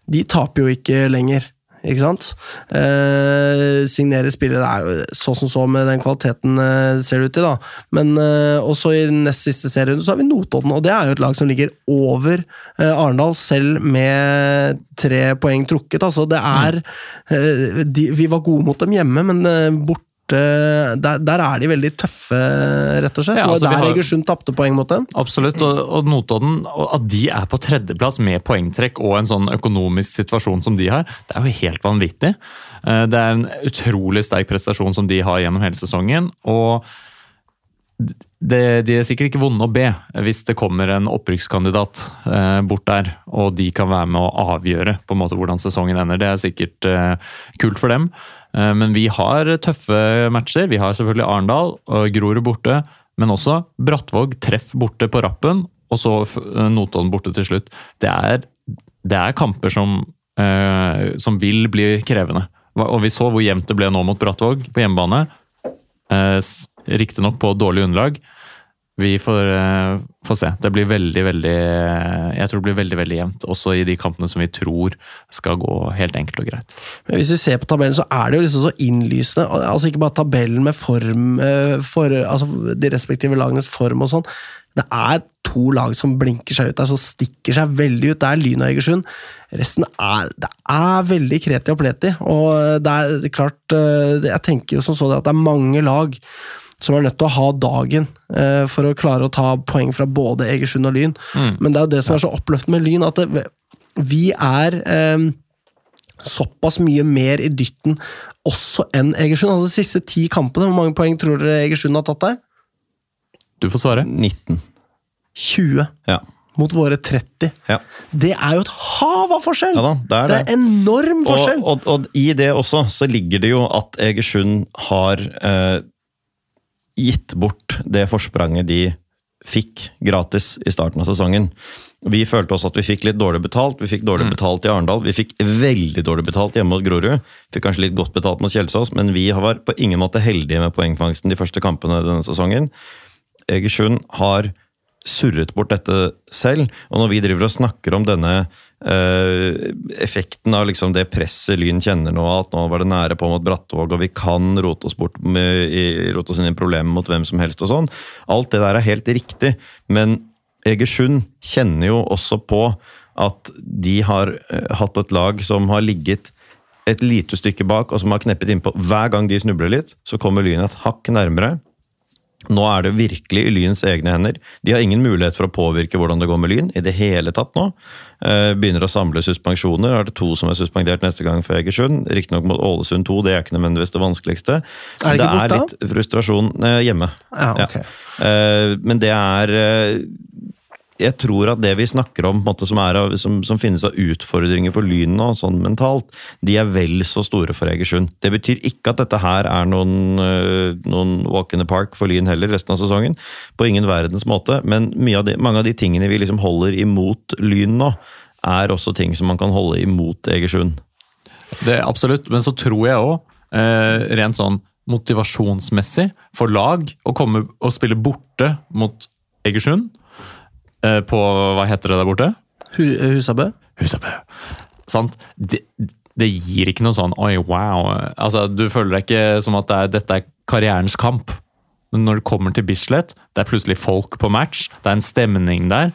De taper jo ikke lenger, ikke sant? Eh, signere spillere det er jo så som så med den kvaliteten eh, ser det ut til, da. Men eh, også i nest siste serierunde så har vi Notodden, og det er jo et lag som ligger over eh, Arendal, selv med tre poeng trukket. Altså, det er eh, de, Vi var gode mot dem hjemme, men eh, borte der, der er de veldig tøffe, rett og slett. Ja, altså, og der Egersund tapte poeng mot dem. Absolutt, og, og Notodden at de er på tredjeplass med poengtrekk og en sånn økonomisk situasjon som de har, det er jo helt vanvittig. Eh, Det er en utrolig sterk prestasjon som de har gjennom hele sesongen. og det, De er sikkert ikke vonde å be hvis det kommer en opprykkskandidat eh, bort der, og de kan være med å avgjøre på en måte hvordan sesongen ender. Det er sikkert eh, kult for dem. Eh, men vi har tøffe matcher. Vi har selvfølgelig Arendal og Grorud borte, men også Brattvåg treff borte på rappen, og så f- Notodden borte til slutt. Det er, det er kamper som, eh, som vil bli krevende. Og vi så hvor jevnt det ble nå mot Brattvåg på hjemmebane. Eh, Riktignok på dårlig underlag. Vi får, eh, får se. Det blir veldig, veldig Jeg tror det blir veldig veldig jevnt. Også i de kampene som vi tror skal gå helt enkelt og greit. Men Hvis vi ser på tabellen, så er det jo liksom så innlysende. Altså Ikke bare tabellen med form, eh, for, altså de respektive lagenes form og sånn. Det er to lag som blinker seg ut der, som stikker seg veldig ut. Det er Lyn og Egersund. Resten er, det er veldig kreti og pleti. Og det er klart eh, Jeg tenker jo som så det at det er mange lag som er nødt til å ha dagen eh, for å klare å ta poeng fra både Egersund og Lyn. Men det er jo det som er så oppløftende med Lyn, at det, vi er eh, såpass mye mer i dytten også enn Egersund. Altså De siste ti kampene, hvor mange poeng tror dere Egersund har tatt der? Du får svare. 19. 20 Ja. mot våre 30. ja. Det er jo et hav av forskjell! Ja da, det er det det. er enorm Og, forskjell! og, og i det også så ligger det jo at Egersund har eh, gitt bort det forspranget de fikk gratis i starten av sesongen. Vi følte også at vi fikk litt dårlig betalt. Vi fikk dårlig betalt i Arendal. Vi fikk veldig dårlig betalt hjemme mot Grorud. Fikk kanskje litt godt betalt mot Kjelsås, men vi var på ingen måte heldige med poengfangsten de første kampene denne sesongen. Egersund har surret bort dette selv. Og når vi driver og snakker om denne effekten av liksom det presset Lyn kjenner nå, at nå var det nære på mot Brattvåg, og vi kan rote oss bort med, i, rote oss inn i problemer mot hvem som helst og sånn. Alt det der er helt riktig, men Egersund kjenner jo også på at de har eh, hatt et lag som har ligget et lite stykke bak, og som har kneppet innpå. Hver gang de snubler litt, så kommer Lyn et hakk nærmere. Nå er det virkelig i Lyns egne hender. De har ingen mulighet for å påvirke hvordan det går med Lyn i det hele tatt nå. Eh, begynner å samle suspensjoner. Er det to som er suspendert neste gang for Egersund? Riktignok mot Ålesund 2, det er ikke nødvendigvis det vanskeligste. Er det det er litt frustrasjon eh, hjemme. Ja, okay. ja. men det er eh, Jeg tror at det vi snakker om, måte, som, av- som, som finnes av utfordringer for Lyn nå, sånn mentalt, de er vel så store for Egersund. Det betyr ikke at dette her er noen, eh, noen walk in the park for Lyn heller resten av sesongen. På ingen verdens måte. Men av de, mange av de tingene vi liksom holder imot Lyn nå, er også ting som man kan holde imot Egersund. Det er Absolutt, men så tror jeg òg, eh, rent sånn motivasjonsmessig, for lag å komme og spille borte mot Egersund på Hva heter det der borte? Husabø? Husabø. Sant? Det, det gir ikke noe sånn oi, wow. Altså, du føler deg ikke som at det er, dette er karrierens kamp. Men når du kommer til Bislett, det er plutselig folk på match, det er en stemning der,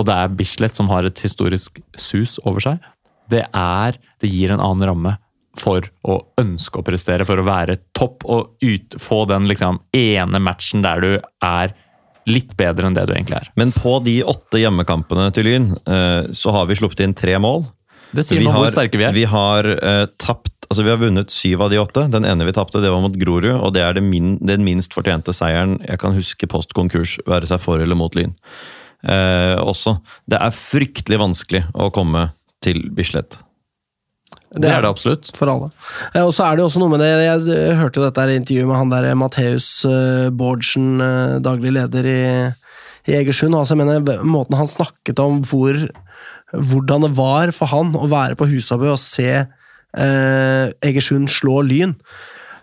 og det er Bislett som har et historisk sus over seg. Det er Det gir en annen ramme for å ønske å prestere, for å være topp og ut, få den liksom ene matchen der du er litt bedre enn det du egentlig er. Men på de åtte hjemmekampene til Lyn, eh, så har vi sluppet inn tre mål. Det sier noe om hvor sterke vi er. Vi har eh, tapt Altså, Vi har vunnet syv av de åtte. Den ene vi tapte, det var mot Grorud. Og det er det min, den minst fortjente seieren jeg kan huske post konkurs, være seg for eller mot Lyn. Eh, også. Det er fryktelig vanskelig å komme til Bislett. Det er det absolutt. For alle. Eh, Og så er det jo også noe med det Jeg hørte jo dette intervjuet med han der eh, Matheus eh, Bårdsen, daglig leder i, i Egersund. Altså, jeg mener, måten han snakket om hvor, hvordan det var for han å være på Husabø og se eh, Egersund slå Lyn.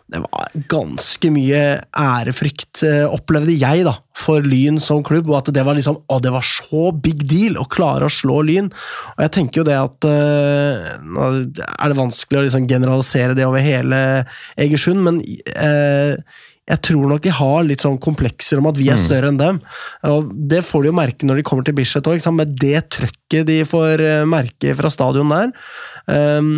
Det var ganske mye ærefrykt, eh, opplevde jeg, da, for Lyn som klubb. Og at det var liksom Å, det var så big deal å klare å slå Lyn. Og jeg tenker jo det at eh, Nå er det vanskelig å liksom generalisere det over hele Egersund, men eh, jeg tror nok de har litt sånn komplekser om at vi er større enn dem. Og Det får de jo merke når de kommer til Bislett òg, med det trøkket de får eh, merke fra stadion der. Um,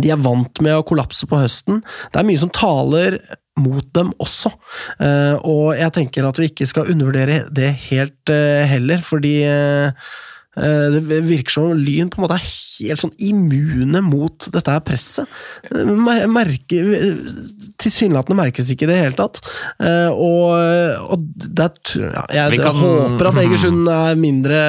de er vant med å kollapse på høsten. Det er mye som taler mot dem også. Eh, og jeg tenker at vi ikke skal undervurdere det helt eh, heller, fordi eh, det virker som Lyn på en måte er helt sånn immune mot dette her presset. Eh, mer- Merke, tilsynelatende merkes ikke i det hele tatt. Eh, og og det ja, jeg kan- håper at Egersund er mindre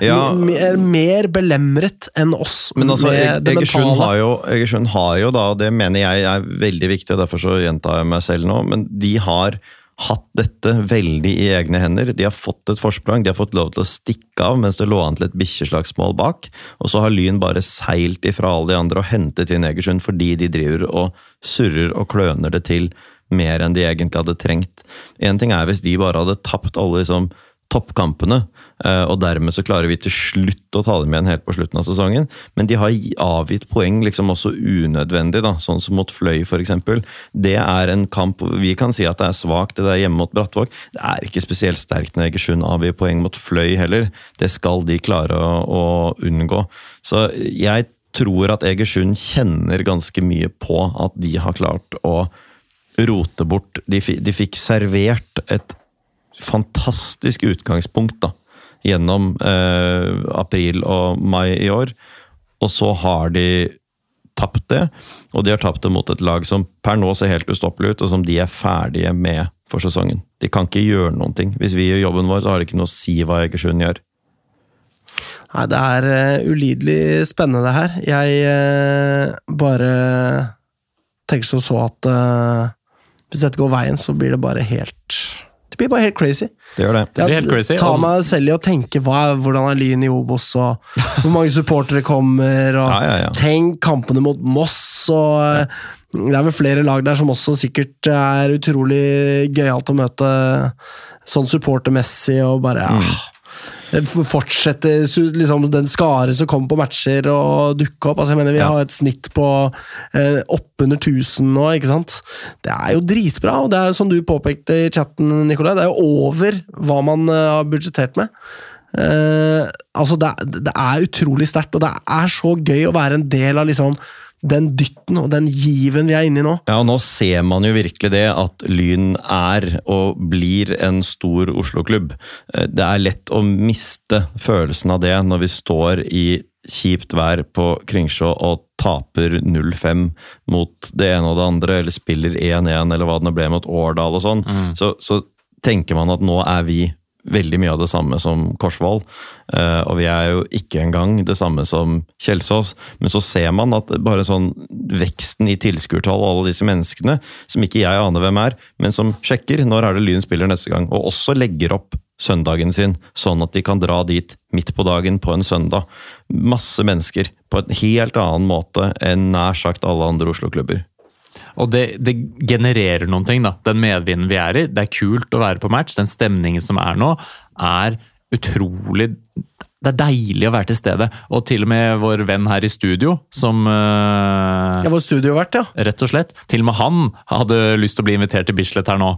Ja. Ja. er mer belemret enn oss Men altså, Egersund har, jo, Egersund har jo da, og det mener jeg er veldig viktig, og derfor så gjentar jeg meg selv nå, men de har hatt dette veldig i egne hender. De har fått et forsprang, de har fått lov til å stikke av mens det lå an til et bikkjeslagsmål bak. Og så har Lyn bare seilt ifra alle de andre og hentet inn Egersund fordi de driver og surrer og kløner det til mer enn de egentlig hadde trengt. En ting er hvis de bare hadde tapt alle liksom, toppkampene, eh, og dermed så klarer vi til slutt å ta dem igjen helt på slutten av sesongen. Men de har avgitt poeng liksom også unødvendig, da, sånn som mot Fløy f.eks. Det er en kamp vi kan si at det er svakt, det der hjemme mot Brattvåg. Det er ikke spesielt sterkt når Egersund avgir poeng mot Fløy heller. Det skal de klare å, å unngå. Så jeg tror at Egersund kjenner ganske mye på at de har klart å rote bort De, de fikk servert et fantastisk utgangspunkt da, gjennom eh, april og mai i år. Og så har de tapt det, og de har tapt det mot et lag som per nå ser helt ustoppelig ut, og som de er ferdige med for sesongen. De kan ikke gjøre noen ting. Hvis vi gjør jobben vår, så har det ikke noe å si hva Egersund gjør. Nei, det er uh, ulidelig spennende, det her. Jeg uh, bare tenker som så at uh, hvis dette går veien, så blir det bare helt Det blir bare helt crazy. Det gjør det. Det blir helt crazy. Ta meg selv i å tenke hva, er- hvordan er Lyn i Obos, og hvor mange supportere kommer, og Ja, ja, ja. tenk kampene mot Moss, og eh, det er vel flere lag der som også sikkert er utrolig gøyalt å møte sånn supportermessig, og bare Mm. Fortsette liksom, den skare som kommer på matcher og dukke opp. Altså, jeg mener, Vi Ja. har et snitt på eh, oppunder 1000 nå, ikke sant? Det er jo dritbra, og det er jo som du påpekte i chatten, Nikolai, det er jo over hva man eh, har budsjettert med. Eh, altså, det, det er utrolig sterkt, og det er så gøy å være en del av liksom den dytten og den given vi er inne i nå. Ja, og Nå ser man jo virkelig det at Lyn er og blir en stor Oslo-klubb. Eh, Det er lett å miste følelsen av det når vi står i kjipt vær på Kringsjå og taper 0-5 mot det ene og det andre, eller spiller 1-1, eller hva det nå ble mot Årdal og sånn. Så, så tenker man at nå er vi veldig mye av det samme som Korsvoll. Eh, og vi er jo ikke engang det samme som Kjelsås. Men så ser man at bare sånn veksten i tilskuertall og alle disse menneskene, som ikke jeg aner hvem er, men som sjekker når er det Lyn spiller neste gang, og også legger opp søndagen sin, sånn at de kan dra dit midt på dagen på en søndag. Masse mennesker på en helt annen måte enn nær sagt alle andre Oslo-klubber. Og det, det genererer noen ting, da. Den medvinden vi er i. Det er kult å være på match. Den stemningen som er nå, er utrolig Det er deilig å være til stede. Og til og med vår venn her i studio, som eh, Jeg var studiovert, ja. Rett og slett. Til og med han hadde lyst til å bli invitert til Bislett her nå.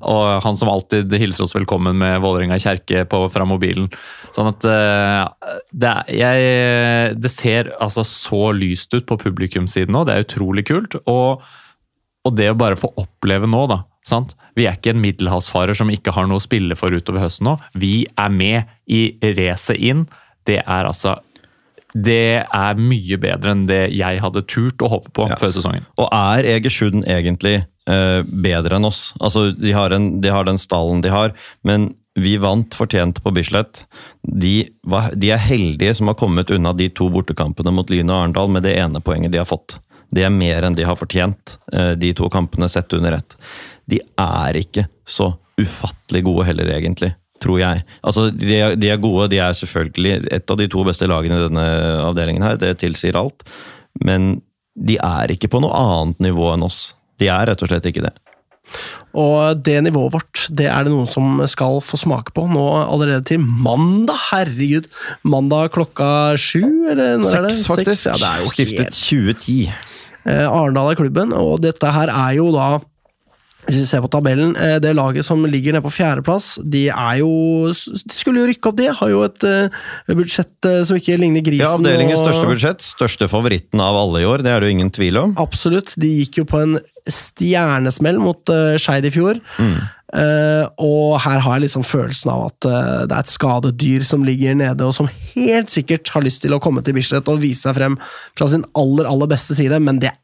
Og han som alltid hilser oss velkommen med Vålerenga kjerke på, fra mobilen. Sånn at eh, det, er, jeg, det ser altså så lyst ut på publikumssiden nå. Det er utrolig kult. Og, og det å bare få oppleve nå, da. Sant? Vi er ikke en middelhavsfarer som ikke har noe å spille for utover høsten nå. Vi er med i racet inn. Det er altså det er mye bedre enn det jeg hadde turt å håpe på Ja. før sesongen. Og er Egersund egentlig eh, bedre enn oss? Altså, de har, en, de har den stallen de har, men vi vant fortjent på Bislett. De, var, de er heldige som har kommet unna de to bortekampene mot Lyn og Arendal med det ene poenget de har fått. Det er mer enn de har fortjent, eh, de to kampene sett under ett. De er ikke så ufattelig gode heller, egentlig. Tror jeg. Altså, de er, de er gode, de er selvfølgelig et av de to beste lagene i denne avdelingen her, det tilsier alt. Men de er ikke på noe annet nivå enn oss. De er rett og slett ikke det. Og det nivået vårt, det er det noen som skal få smake på nå allerede til mandag. Herregud! Mandag klokka sju, eller er? Seks, faktisk. Ja, det er jo Skiftet helt 2010. Eh, Arendal er klubben, og dette her er jo da hvis vi ser på tabellen, eh, det laget som ligger nede på fjerdeplass, de er jo De skulle jo rykke opp, de. Har jo et eh, budsjett som ikke ligner grisen. Ja, Avdelingens og- største budsjett. Største favoritten av alle i år, det er det jo ingen tvil om. Absolutt. De gikk jo på en stjernesmell mot Skeid i fjor. Mm. Eh, og her har jeg liksom følelsen av at eh, det er et skadedyr som ligger nede, og som helt sikkert har lyst til å komme til Bislett og vise seg frem fra sin aller, aller beste side, men det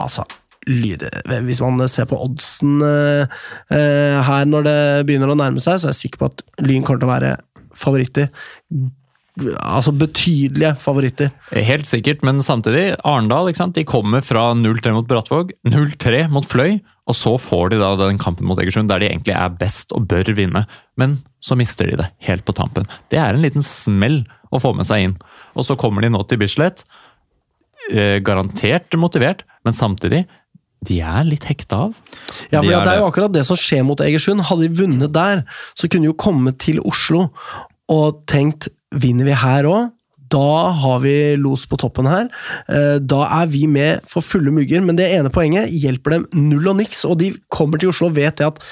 Altså, lyde, hvis man ser på oddsen eh, eh, her når det begynner å nærme seg, så er jeg sikker på at Lyn kommer til å være favoritter. Altså betydelige favoritter. Helt sikkert, men samtidig, Arendal? De kommer fra 0-3 mot Brattvåg, 0-3 mot Fløy, og så får de da den kampen mot Egersund der de egentlig er best og bør vinne. Men så mister de det helt på tampen. Det er en liten smell å få med seg inn. Og så kommer de nå til Bislett, eh, garantert motivert, men samtidig de er litt hekta av. Ja, for De det er er jo akkurat det som skjer mot Egersund. Hadde de vunnet der, så kunne de jo kommet til Oslo og tenkt vinner vi her òg? Da har vi los på toppen her. Eh, Da er vi med for fulle mugger, men det ene poenget hjelper dem null og niks. Og de kommer til Oslo og vet det at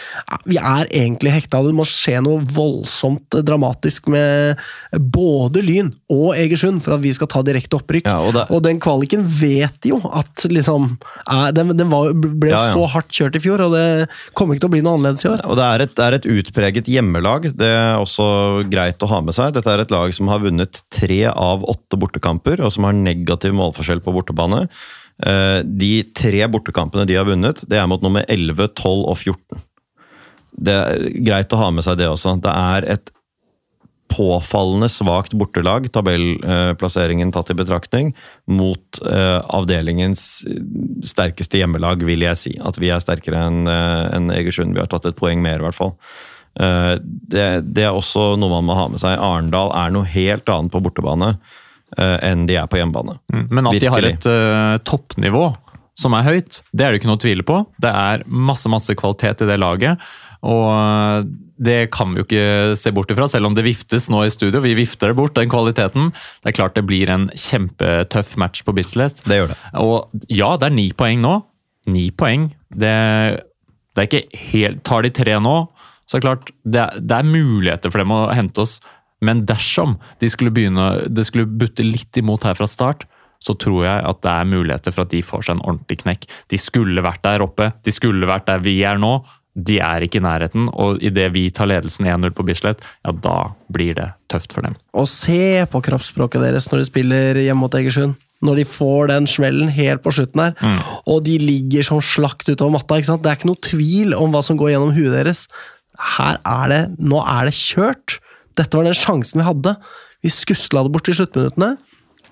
vi er egentlig hekta. Det må skje noe voldsomt dramatisk med både Lyn og Egersund for at vi skal ta direkte opprykk. Ja, og Og den kvaliken vet jo at liksom Den, den var, ble Ja, ja. så hardt kjørt i fjor, og det kommer ikke til å bli noe annerledes i år. Og det er, et, det er et utpreget hjemmelag. Det er også greit å ha med seg. Dette er et lag som har vunnet tre av åtte bortekamper, og som har negativ målforskjell på bortebane. Eh, De tre bortekampene de har vunnet, det er mot nummer 11, 12 og 14. Det er greit å ha med seg det også. Det er et påfallende svakt bortelag, tabellplasseringen tatt i betraktning, mot eh, avdelingens sterkeste hjemmelag, vil jeg si. At vi er sterkere enn eh, Egersund. Vi har tatt et poeng mer, i hvert fall. Eh, det, det er også noe man må ha med seg. Arendal er noe helt annet på bortebane eh, enn de er på hjemmebane. Men at de har et uh, toppnivå som er høyt, det er det ikke noe å tvile på. Det er masse masse kvalitet i det laget. Og det kan vi jo ikke se bort ifra, selv om det viftes nå i studio. Vi vifter det bort, den kvaliteten. Det er klart det blir en kjempetøff match på bitlest Det gjør det. Og ja, det er ni poeng nå. Ni poeng. Det, det er ikke helt Tar de tre nå, så er det klart det er, det er muligheter for dem å hente oss. Men dersom de skulle begynne, det skulle butte litt imot her fra start, så tror jeg at det er muligheter for at de får seg en ordentlig knekk. De skulle vært der oppe. De skulle vært der vi er nå. De er ikke i nærheten, og idet vi tar ledelsen 1-0 på Bislett, ja, da blir det tøft for dem. Og se på kroppsspråket deres når de spiller hjemme mot Egersund. Når de får den smellen helt på slutten her, Mm. og de ligger som slakt utover matta. ikke sant? Det er ikke noe tvil om hva som går gjennom huet deres. Her er det Nå er det kjørt! Dette var den sjansen vi hadde. Vi skusla det bort i sluttminuttene.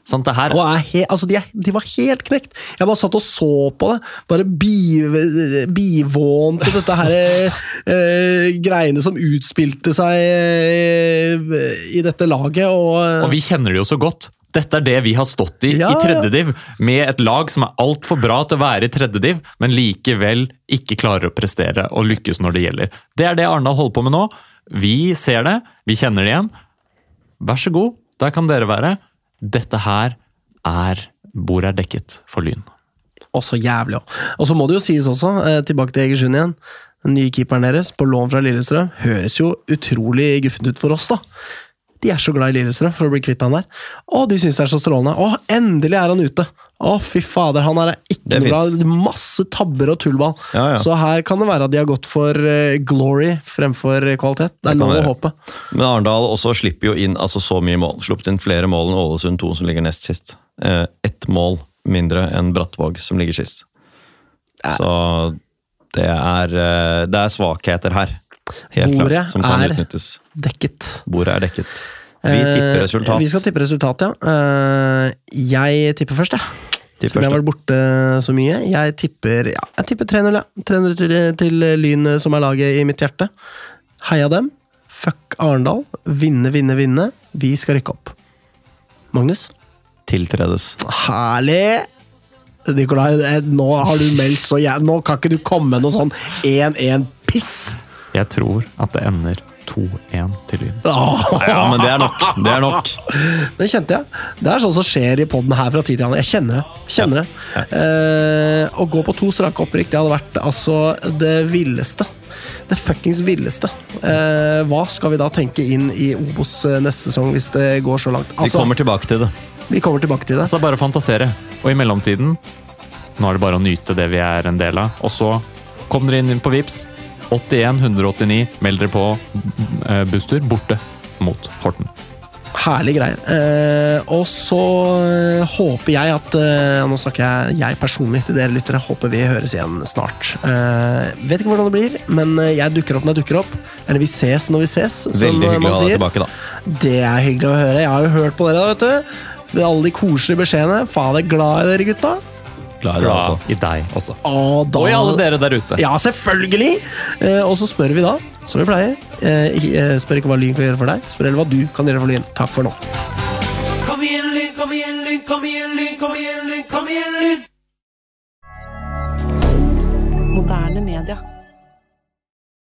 Sånn, det her er he, altså de, de var helt knekt! Jeg bare satt og så på det. Bare bi- bivånt til dette her eh, greiene som utspilte seg eh, i dette laget. Og, Og vi kjenner det jo så godt. Dette er det vi har stått i Ja, i tredje div, med et lag som er altfor bra til å være i tredje div, men likevel ikke klarer å prestere og lykkes når det gjelder. Det er det Arendal holder på med nå. Vi ser det, vi kjenner det igjen. Vær så god, der kan dere være. Dette her er Bordet er dekket for Lyn. og så jævlig òg. Og så må det jo sies også, eh, tilbake til Egersund igjen. Den nye keeperen deres, på lån fra Lillestrøm, høres jo utrolig guffent ut for oss, da. De er så glad i Lillestrøm for å bli kvitt han der. Å, de syns det er så strålende. Å, endelig er han ute! Å, fy fader, han er ikke noe bra. Masse tabber og tullball. Ja, ja. Så her kan det være at de har gått for eh, glory fremfor kvalitet. Det er lov å håpe. Men Arendal også slipper jo inn altså så mye mål. Sluppet inn flere mål enn Ålesund 2, som ligger nest sist. Eh, Ett mål mindre enn Brattvåg, som ligger sist. Så det er, eh, det er svakheter her. Helt Bordet klart, som kan er- utnyttes. Dekket. Bordet er dekket. Vi tipper Eh, resultat. Vi skal tippe resultat, ja. Eh, jeg tipper først, jeg. Tipp Siden jeg har vært borte så mye. Jeg tipper, ja, jeg tipper 3-0, ja. 3-0 til, til Lyn, som er laget i mitt hjerte. Heia dem. Fuck Arendal. Vinne, vinne, vinne. Vi skal rykke opp. Magnus? Tiltredes. Herlig! Nikolai, eh, nå har du meldt så jævlig Nå kan ikke du komme med noe sånn 1-1-piss! Jeg tror at det ender 2-1 til Lyn. Ja, men det er nok. Det er nok. Det kjente jeg. Det er sånn som skjer i poden her fra tid til annen. Jeg kjenner det. Kjenner det. Eh, å gå på to strake opprykk, det hadde vært altså det villeste. Det fuckings villeste. Eh, hva skal vi da tenke inn i Obos eh, neste sesong, hvis det går så langt? Vi Altså, kommer tilbake til det. vi kommer tilbake til det. Altså bare å fantasere. Og i mellomtiden Nå er det bare å nyte det vi er en del av. Og så kom dere inn på Vips 81 189. Meld dere på eh, busstur borte mot Horten. Herlige greier. Eh, og så eh, håper jeg at eh, Nå snakker jeg, jeg personlig til dere lyttere. Håper vi høres igjen snart. Eh, vet ikke hvordan det blir, men eh, jeg dukker opp når jeg dukker opp. Eller vi ses når vi ses, som Veldig hyggelig man å ha deg sier. tilbake, da. Det er hyggelig å høre. Jeg har jo hørt på dere, da, vet du. Alle de koselige beskjedene. Faen, jeg er glad i dere, gutta. Glad i deg, altså. I deg også. Og, da, Og i alle dere der ute. Ja, selvfølgelig! Eh, og så spør vi da, som vi pleier. Eh, eh, spør ikke hva Lyn kan gjøre for deg, spør heller hva du kan gjøre for Lyn. Takk for nå. Kom igjen, Lyn, kom igjen, Lyn, kom igjen, Lyn, kom igjen, Lyn, kom igjen, Lyn! Moderne media.